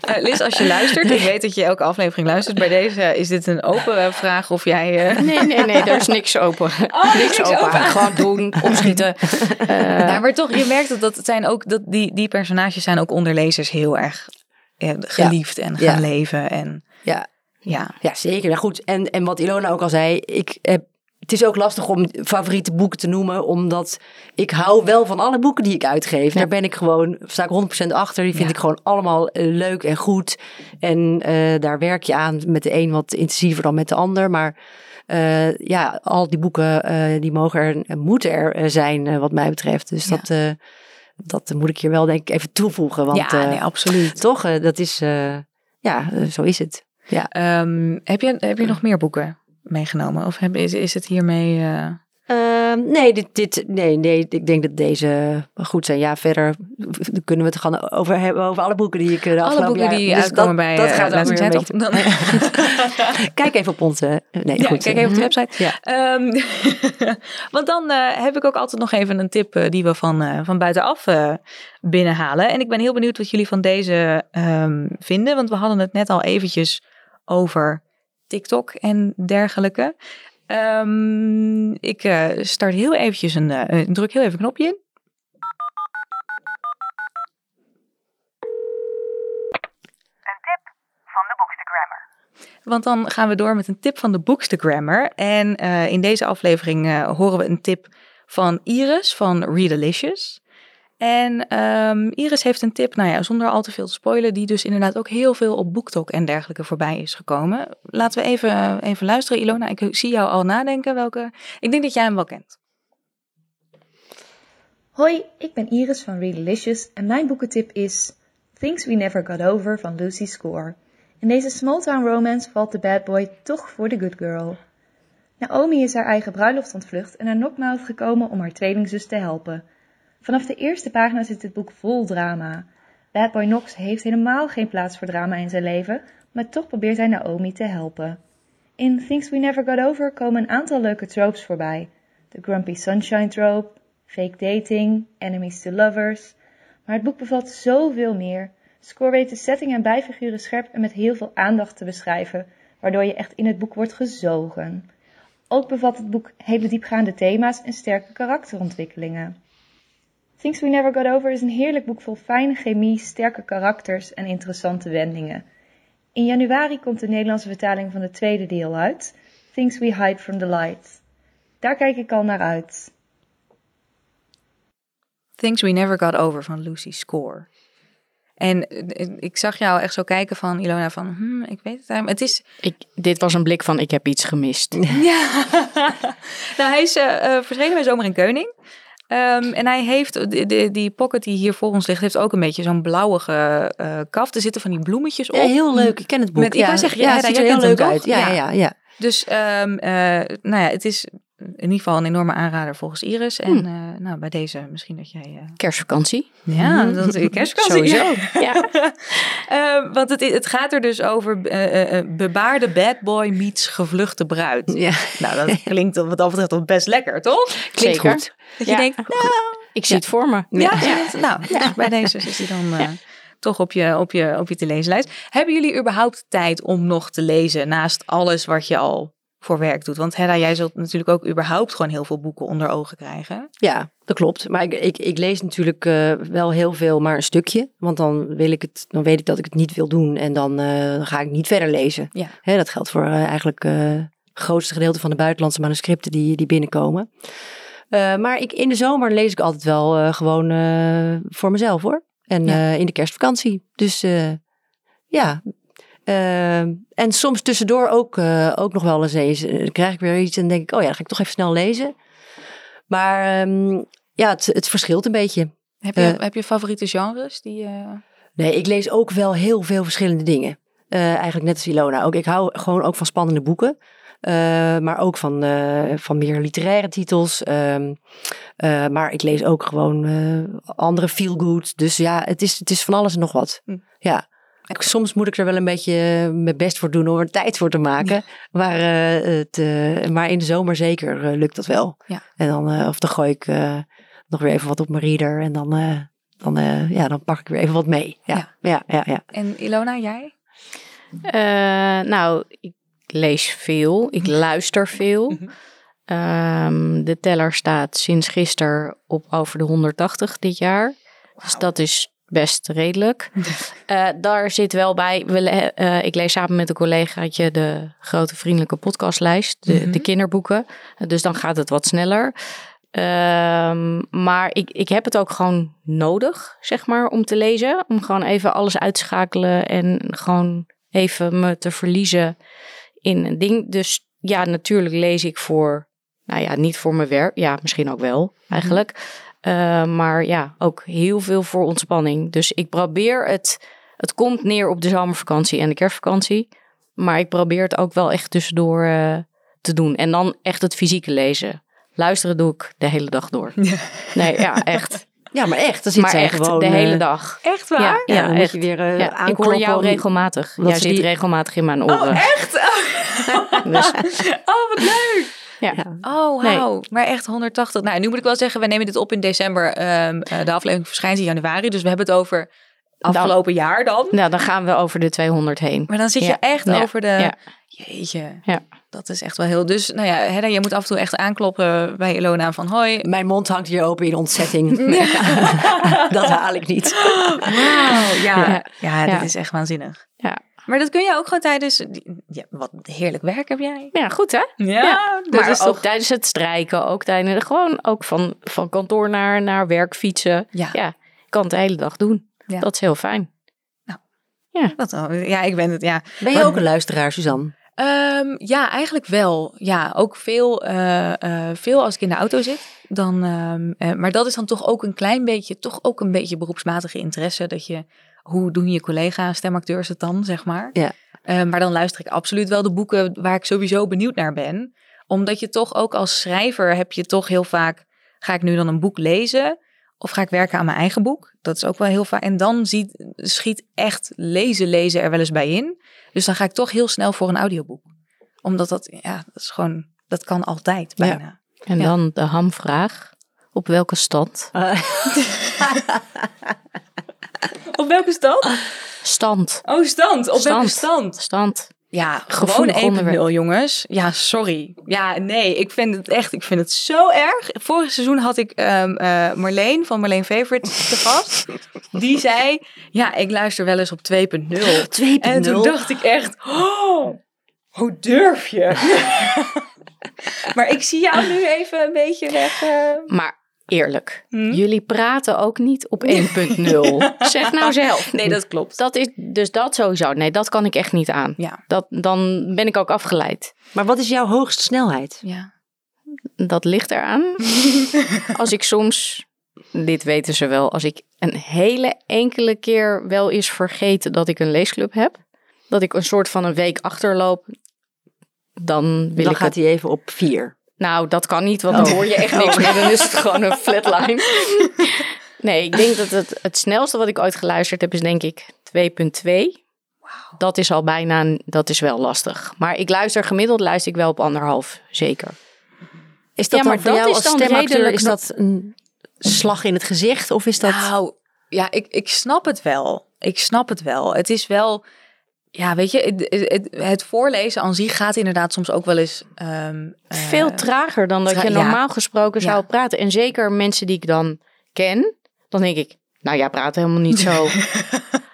Eh, Liz, als je luistert, ik weet dat je elke aflevering luistert. Bij deze is dit een open eh, vraag of jij... eh, Nee, nee, nee, er is niks open. Oh, niks, niks open. open. Gewoon doen, opschieten. Eh, maar toch, je merkt dat, dat zijn ook, dat die, die personages zijn ook onder lezers heel erg eh, geliefd en gaan Ja. leven. En ja, ja, Ja, zeker. Nou goed, en, en wat Ilona ook al zei, ik heb het is ook lastig om favoriete boeken te noemen, omdat ik hou wel van alle boeken die ik uitgeef. Daar ben ik gewoon, sta ik 100% achter. Die vind Ja. ik gewoon allemaal eh, leuk en goed. En eh, daar werk je aan met de een wat intensiever dan met de ander. Maar eh, ja, al die boeken die mogen er en moeten er zijn, wat mij betreft. Dus Ja. dat, dat moet ik hier wel denk ik even toevoegen. Want ja, nee, absoluut. toch, dat is, ja, zo is het. Ja. Ehm, heb, je, heb je nog meer boeken meegenomen? Of heb, is, is het hiermee... eh, Ehm, nee, dit, dit, nee, nee, ik denk dat deze goed zijn. Ja, verder kunnen we het gaan over hebben over alle boeken die ik eh, de alle boeken jaar- die dus uitkomen dat, bij dat eh, gaat ook weer ik een het beetje. dan- Kijk even op onze. Nee, Ja, goed. kijk even op de website. Ja. Ehm, want dan heb ik ook altijd nog even een tip die we van, van buitenaf binnenhalen. En ik ben heel benieuwd wat jullie van deze ehm, vinden. Want we hadden het net al eventjes over TikTok en dergelijke. Ehm, ik eh, start heel eventjes een, eh, druk heel even een knopje in. Want dan gaan we door met een tip van de Bookstagrammer. En eh, in deze aflevering horen we een tip van Iris van Readalicious. En ehm, Iris heeft een tip, nou ja, zonder al te veel te spoilen, die dus inderdaad ook heel veel op BookTok en dergelijke voorbij is gekomen. Laten we even, even luisteren. Ilona, ik zie jou al nadenken welke. Ik denk dat jij hem wel kent. Hoi, ik ben Iris van Readalicious en mijn boekentip is Things We Never Got Over van Lucy Score. In deze small-town romance valt de bad boy toch voor de good girl. Naomi is haar eigen bruiloft ontvlucht en naar Knockmouth gekomen om haar tweelingzus te helpen. Vanaf de eerste pagina zit dit boek vol drama. Bad boy Knox heeft helemaal geen plaats voor drama in zijn leven, maar toch probeert hij Naomi te helpen. In Things We Never Got Over komen een aantal leuke tropes voorbij. De Grumpy Sunshine trope, fake dating, enemies to lovers. Maar het boek bevat zoveel meer. Score weet de setting en bijfiguren scherp en met heel veel aandacht te beschrijven, waardoor je echt in het boek wordt gezogen. Ook bevat het boek hele diepgaande thema's en sterke karakterontwikkelingen. Things We Never Got Over is een heerlijk boek vol fijne chemie, sterke karakters en interessante wendingen. In januari komt de Nederlandse vertaling van het tweede deel uit, Things We Hide From The Light. Daar kijk ik al naar uit. Things We Never Got Over van Lucy Score. En eh, ik zag jou echt zo kijken van Ilona van, hmm, ik weet het eigenlijk. Het is, Ik, dit was een blik van ik heb iets gemist. Ja. nou, hij is eh, eh, verschenen bij Zomer in Keuning. Ehm, en hij heeft, de, de- die pocket die hier voor ons ligt, heeft ook een beetje zo'n blauwige eh kaft. Er zitten van die bloemetjes op. Ja, heel leuk. Ik ken het boek. Met- ik ja, wou zeggen, ja, ja, het ziet er heel leuk uit. Ja, Ja. ja, ja. Dus ehm, eh, nou ja, het is in ieder geval een enorme aanrader volgens Iris. En eh, nou, bij deze misschien dat jij... eh, Kerstvakantie. ja, dat is kerstvakantie. Sowieso. Ja. Eh, want het, het gaat er dus over bebaarde bad boy meets gevluchte bruid. ja. Nou, dat klinkt wat dat betreft best lekker, toch? Klinkt Zeker. goed. Dat je Ja. denkt, nou, Ik zie het voor me. Ja, je het? nou, bij deze is hij dan toch op je, op, je, op je te lezenlijst. Hebben jullie überhaupt tijd om nog te lezen naast alles wat je al voor werk doet? Want Hedda, jij zult natuurlijk ook überhaupt gewoon heel veel boeken onder ogen krijgen. Ja, dat klopt. Maar ik, ik, ik lees natuurlijk eh, wel heel veel, maar een stukje. Want dan, wil ik het, dan weet ik dat ik het niet wil doen. En dan, eh, ga ik niet verder lezen. Ja. Hè, dat geldt voor eh, eigenlijk het grootste gedeelte van de buitenlandse manuscripten die, die binnenkomen. Maar ik, in de zomer lees ik altijd wel gewoon voor mezelf hoor. En Ja. in de kerstvakantie. Dus ja. Eh, en soms tussendoor ook, eh, ook nog wel eens eens. eh, Dan krijg ik weer iets en denk ik, oh ja, dan ga ik toch even snel lezen. Maar ehm, ja, het, het verschilt een beetje. Heb je, Eh. heb je favoriete genres? Die, Nee, ik lees ook wel heel veel verschillende dingen. Eigenlijk net als Ilona. Ook, ik hou gewoon ook van spannende boeken. Maar ook van, van meer literaire titels. Ehm, eh, maar ik lees ook gewoon andere feel-good. Dus ja, het is, het is van alles en nog wat. Hm. Ja. Soms moet ik er wel een beetje eh, mijn best voor doen om er tijd voor te maken. Maar, eh, het, eh, maar in de zomer zeker lukt dat wel. Ja. En dan, eh, of dan gooi ik eh, nog weer even wat op mijn reader. En dan, eh, dan, eh, ja, dan pak ik weer even wat mee. Ja, Ja. ja, ja. ja, En Ilona, jij? Eh, nou, ik lees veel. Ik luister veel. Mhm. Ehm, de teller staat sinds gisteren op over de 180 dit jaar. Dus dat is best redelijk. Eh, daar zit wel bij, we, le- eh, ik lees samen met een collegaatje de grote vriendelijke podcastlijst, de, Mhm. de kinderboeken. Dus dan gaat het wat sneller. Ehm, maar ik, ik heb het ook gewoon nodig, zeg maar, om te lezen. Om gewoon even alles uit te schakelen en gewoon even me te verliezen in een ding. Dus ja, natuurlijk lees ik voor, nou ja, niet voor mijn werk. Ja, misschien ook wel, eigenlijk. Uh, maar ja, ook heel veel voor ontspanning. Dus ik probeer het, het komt neer op de zomervakantie en de kerstvakantie. Maar ik probeer het ook wel echt tussendoor uh, te doen. En dan echt het fysieke lezen. Luisteren doe ik de hele dag door. Ja. Nee, ja, echt. Ja, maar echt. Dan zit maar zij echt gewoon... de hele dag. Echt waar? Ja, Ja, ja, dan moet je weer uh, Ja, ik hoor jou regelmatig. Jij zit die- regelmatig in mijn oren. Oh, echt? Oh. Dus, oh, wat leuk. Ja. Ja. Oh, wauw. Maar echt 180. Nou, nu moet ik wel zeggen, we nemen dit op in december. Ehm, eh, de aflevering verschijnt in januari. Dus we hebben het over afgelopen jaar dan. Nou, dan gaan we over de 200 heen. Maar dan zit je Ja. echt Ja. over de... Ja. Jeetje. Ja. Dat is echt wel heel... Dus, nou ja, Hedda, je moet af en toe echt aankloppen bij Ilona van... Hoi. Mijn mond hangt hier open in ontzetting. dat haal ik niet. Wauw. Ja, ja. Ja. dit is echt waanzinnig. Ja. Maar dat kun je ook gewoon tijdens... Ja, wat heerlijk werk heb jij. Ja, goed hè? Ja, dat maar is ook toch... tijdens het strijken, ook tijdens gewoon ook van, van kantoor naar, naar werk fietsen. Ja. Ja, kan het de hele dag doen. Ja. Dat is heel fijn. Wat dan? Ja, ik ben het, ja. Ben je ook een luisteraar, Suzanne? Ehm, ja, eigenlijk wel. Ja, ook veel, eh, eh, veel als ik in de auto zit. Dan, ehm, eh, maar dat is dan toch ook een klein beetje, toch ook een beetje beroepsmatige interesse. Dat je, hoe doen je collega stemacteurs het dan, zeg maar. Ja. Eh, maar dan luister ik absoluut wel de boeken waar ik sowieso benieuwd naar ben. Omdat je toch ook als schrijver heb je toch heel vaak, ga ik nu dan een boek lezen? Of ga ik werken aan mijn eigen boek? Dat is ook wel heel vaak. En dan ziet, schiet echt lezen, lezen er wel eens bij in. Dus dan ga ik toch heel snel voor een audioboek. Omdat dat, ja, dat is gewoon, dat kan altijd Ja. bijna. En Ja. dan de hamvraag. Op welke stand? Op welke stand? Stand. Oh, stand. Op Stand. welke stand? Stand. Ja, gewoon Gevoelig 1.0 onderwerp. jongens. Ja, sorry. Ja, nee, ik vind het echt, ik vind het zo erg. Vorig seizoen had ik ehm, eh, Marleen van Marleen Favorite te gast. Die zei, ja, ik luister wel eens op 2.0. 2.0. En toen dacht ik echt, oh, hoe durf je? maar ik zie jou nu even een beetje weg. eh. Maar eerlijk, Hm? jullie praten ook niet op 1.0. zeg nou zelf. Nee, dat klopt. Dat is, dus dat sowieso. Nee, dat kan ik echt niet aan. Ja. Dat, dan ben ik ook afgeleid. Maar wat is jouw hoogste snelheid? Ja. Dat ligt eraan. als ik soms, dit weten ze wel, als ik een hele enkele keer wel eens vergeten dat ik een leesclub heb. Dat ik een soort van een week achterloop. Dan wil Dan ik gaat het. hij even op 4. Nou, dat kan niet, want dan hoor je echt niks meer. Dan is het gewoon een flatline. nee, ik denk dat het, het snelste wat ik ooit geluisterd heb is denk ik 2.2. Dat is al bijna, een- dat is wel lastig. Maar ik luister gemiddeld, luister ik wel op anderhalf, zeker. Is dat Ja, maar dan voor dat jou is als dan stemacteur, redelijk is dat een slag in het gezicht? Of is dat... Nou, ja, ik, ik snap het wel. Ik snap het wel. Het is wel, ja, weet je, het, het, het voorlezen aan zich gaat inderdaad soms ook wel eens. ehm, eh, Veel trager dan dat tra- je ja. normaal gesproken zou Ja. praten. En zeker mensen die ik dan ken, dan denk ik, nou jij praat helemaal niet zo.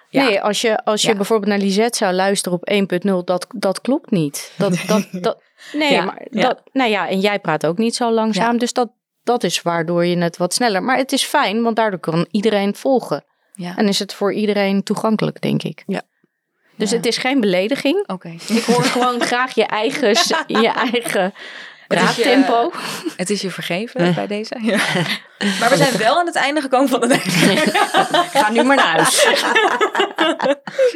Ja. Nee, als je, als je Ja. bijvoorbeeld naar Lisette zou luisteren op 1.0, dat, dat klopt niet. Dat, dat, dat, nee, Ja, maar ja. dat, nou ja, en jij praat ook niet zo langzaam. Dus dat, dat is waardoor je het wat sneller. Maar het is fijn, want daardoor kan iedereen volgen. Ja. En is het voor iedereen toegankelijk, denk ik. Ja. Dus Ja. het is geen belediging. Oké. Ik hoor gewoon graag je eigen, je eigen Het is je- praattempo. Het is je vergeven bij deze. Ja. Maar we zijn wel aan het einde gekomen van de Ga nu maar naar huis.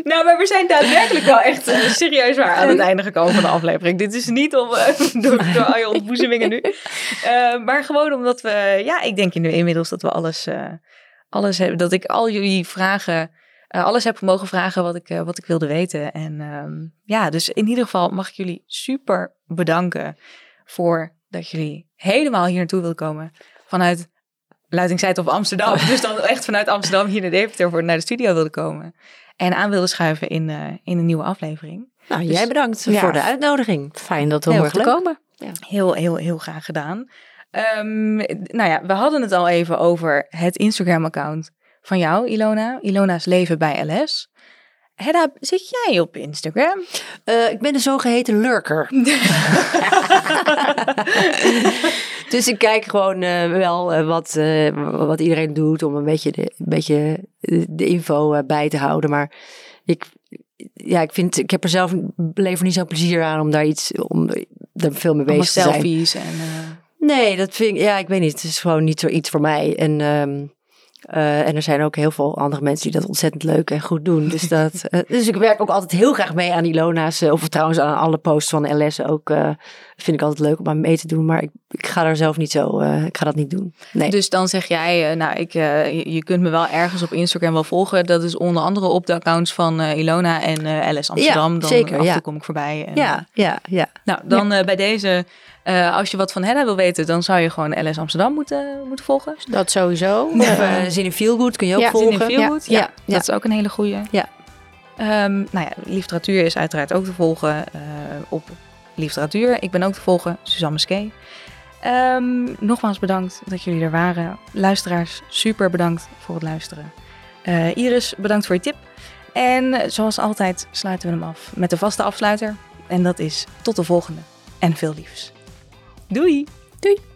Nou, maar we zijn daadwerkelijk wel echt eh, serieus waar aan het einde gekomen van de aflevering. Dit is niet om, eh, door, door al je ontboezemingen nu. Eh, maar gewoon omdat we, ja, ik denk nu inmiddels dat we alles, eh, alles hebben, dat ik al jullie vragen, eh, alles heb mogen vragen wat ik, eh, wat ik wilde weten. En ehm, ja, dus in ieder geval mag ik jullie super bedanken voor dat jullie helemaal hier naartoe wilden komen vanuit Luitingzijd of Amsterdam. Dus dan echt vanuit Amsterdam hier naar Deventer voor naar de studio wilde komen. En aan wilde schuiven in, eh, in een nieuwe aflevering. Nou, Dus- jij bedankt ja. voor de uitnodiging. Fijn dat we mochten leuk. komen. Heel, heel, heel graag gedaan. Ehm, nou ja, we hadden het al even over het Instagram-account van jou, Ilona. Ilona's leven bij LS. Hedda, zit jij op Instagram? Uh, ik ben de zogeheten lurker. dus ik kijk gewoon uh, wel uh, wat, wat iedereen doet om een beetje de, een beetje de info bij te houden. Maar ik, ja, ik vind, ik heb er zelf beleef niet zo'n plezier aan om daar iets, om er veel mee bezig te zijn. selfies en... Nee, dat vind ik, ja, ik weet niet. Het is gewoon niet zoiets voor mij. En um, uh, en er zijn ook heel veel andere mensen die dat ontzettend leuk en goed doen. Dus, dat, uh, dus ik werk ook altijd heel graag mee aan Ilona's. Uh, of trouwens aan alle posts van LS ook. vind ik altijd leuk om aan mee te doen. Maar ik, ik ga daar zelf niet zo. ik ga dat niet doen. Nee. Dus dan zeg jij, nou, ik, je, je, kunt me wel ergens op Instagram wel volgen. Dat is onder andere op de accounts van Ilona en LS Amsterdam. Ja, dan zeker, af en ja. toe kom ik voorbij. En, ja, ja, ja. Nou, dan bij deze. Uh, als je wat van Hedda wil weten, dan zou je gewoon LS Amsterdam moeten, moeten volgen. Dat sowieso. Of uh, Zin in Feelgood kun je ook ja, volgen. Zin in Feelgood, ja. ja, ja. Dat is ook een hele goeie. Ja. Um, nou ja, literatuur is uiteraard ook te volgen uh, op literatuur. Ik ben ook te volgen, Suzanne Skee. Um, nogmaals bedankt dat jullie er waren. Luisteraars, super bedankt voor het luisteren. Uh, Iris, bedankt voor je tip. En zoals altijd sluiten we hem af met de vaste afsluiter. En dat is tot de volgende. En veel liefs. Doei! Doei!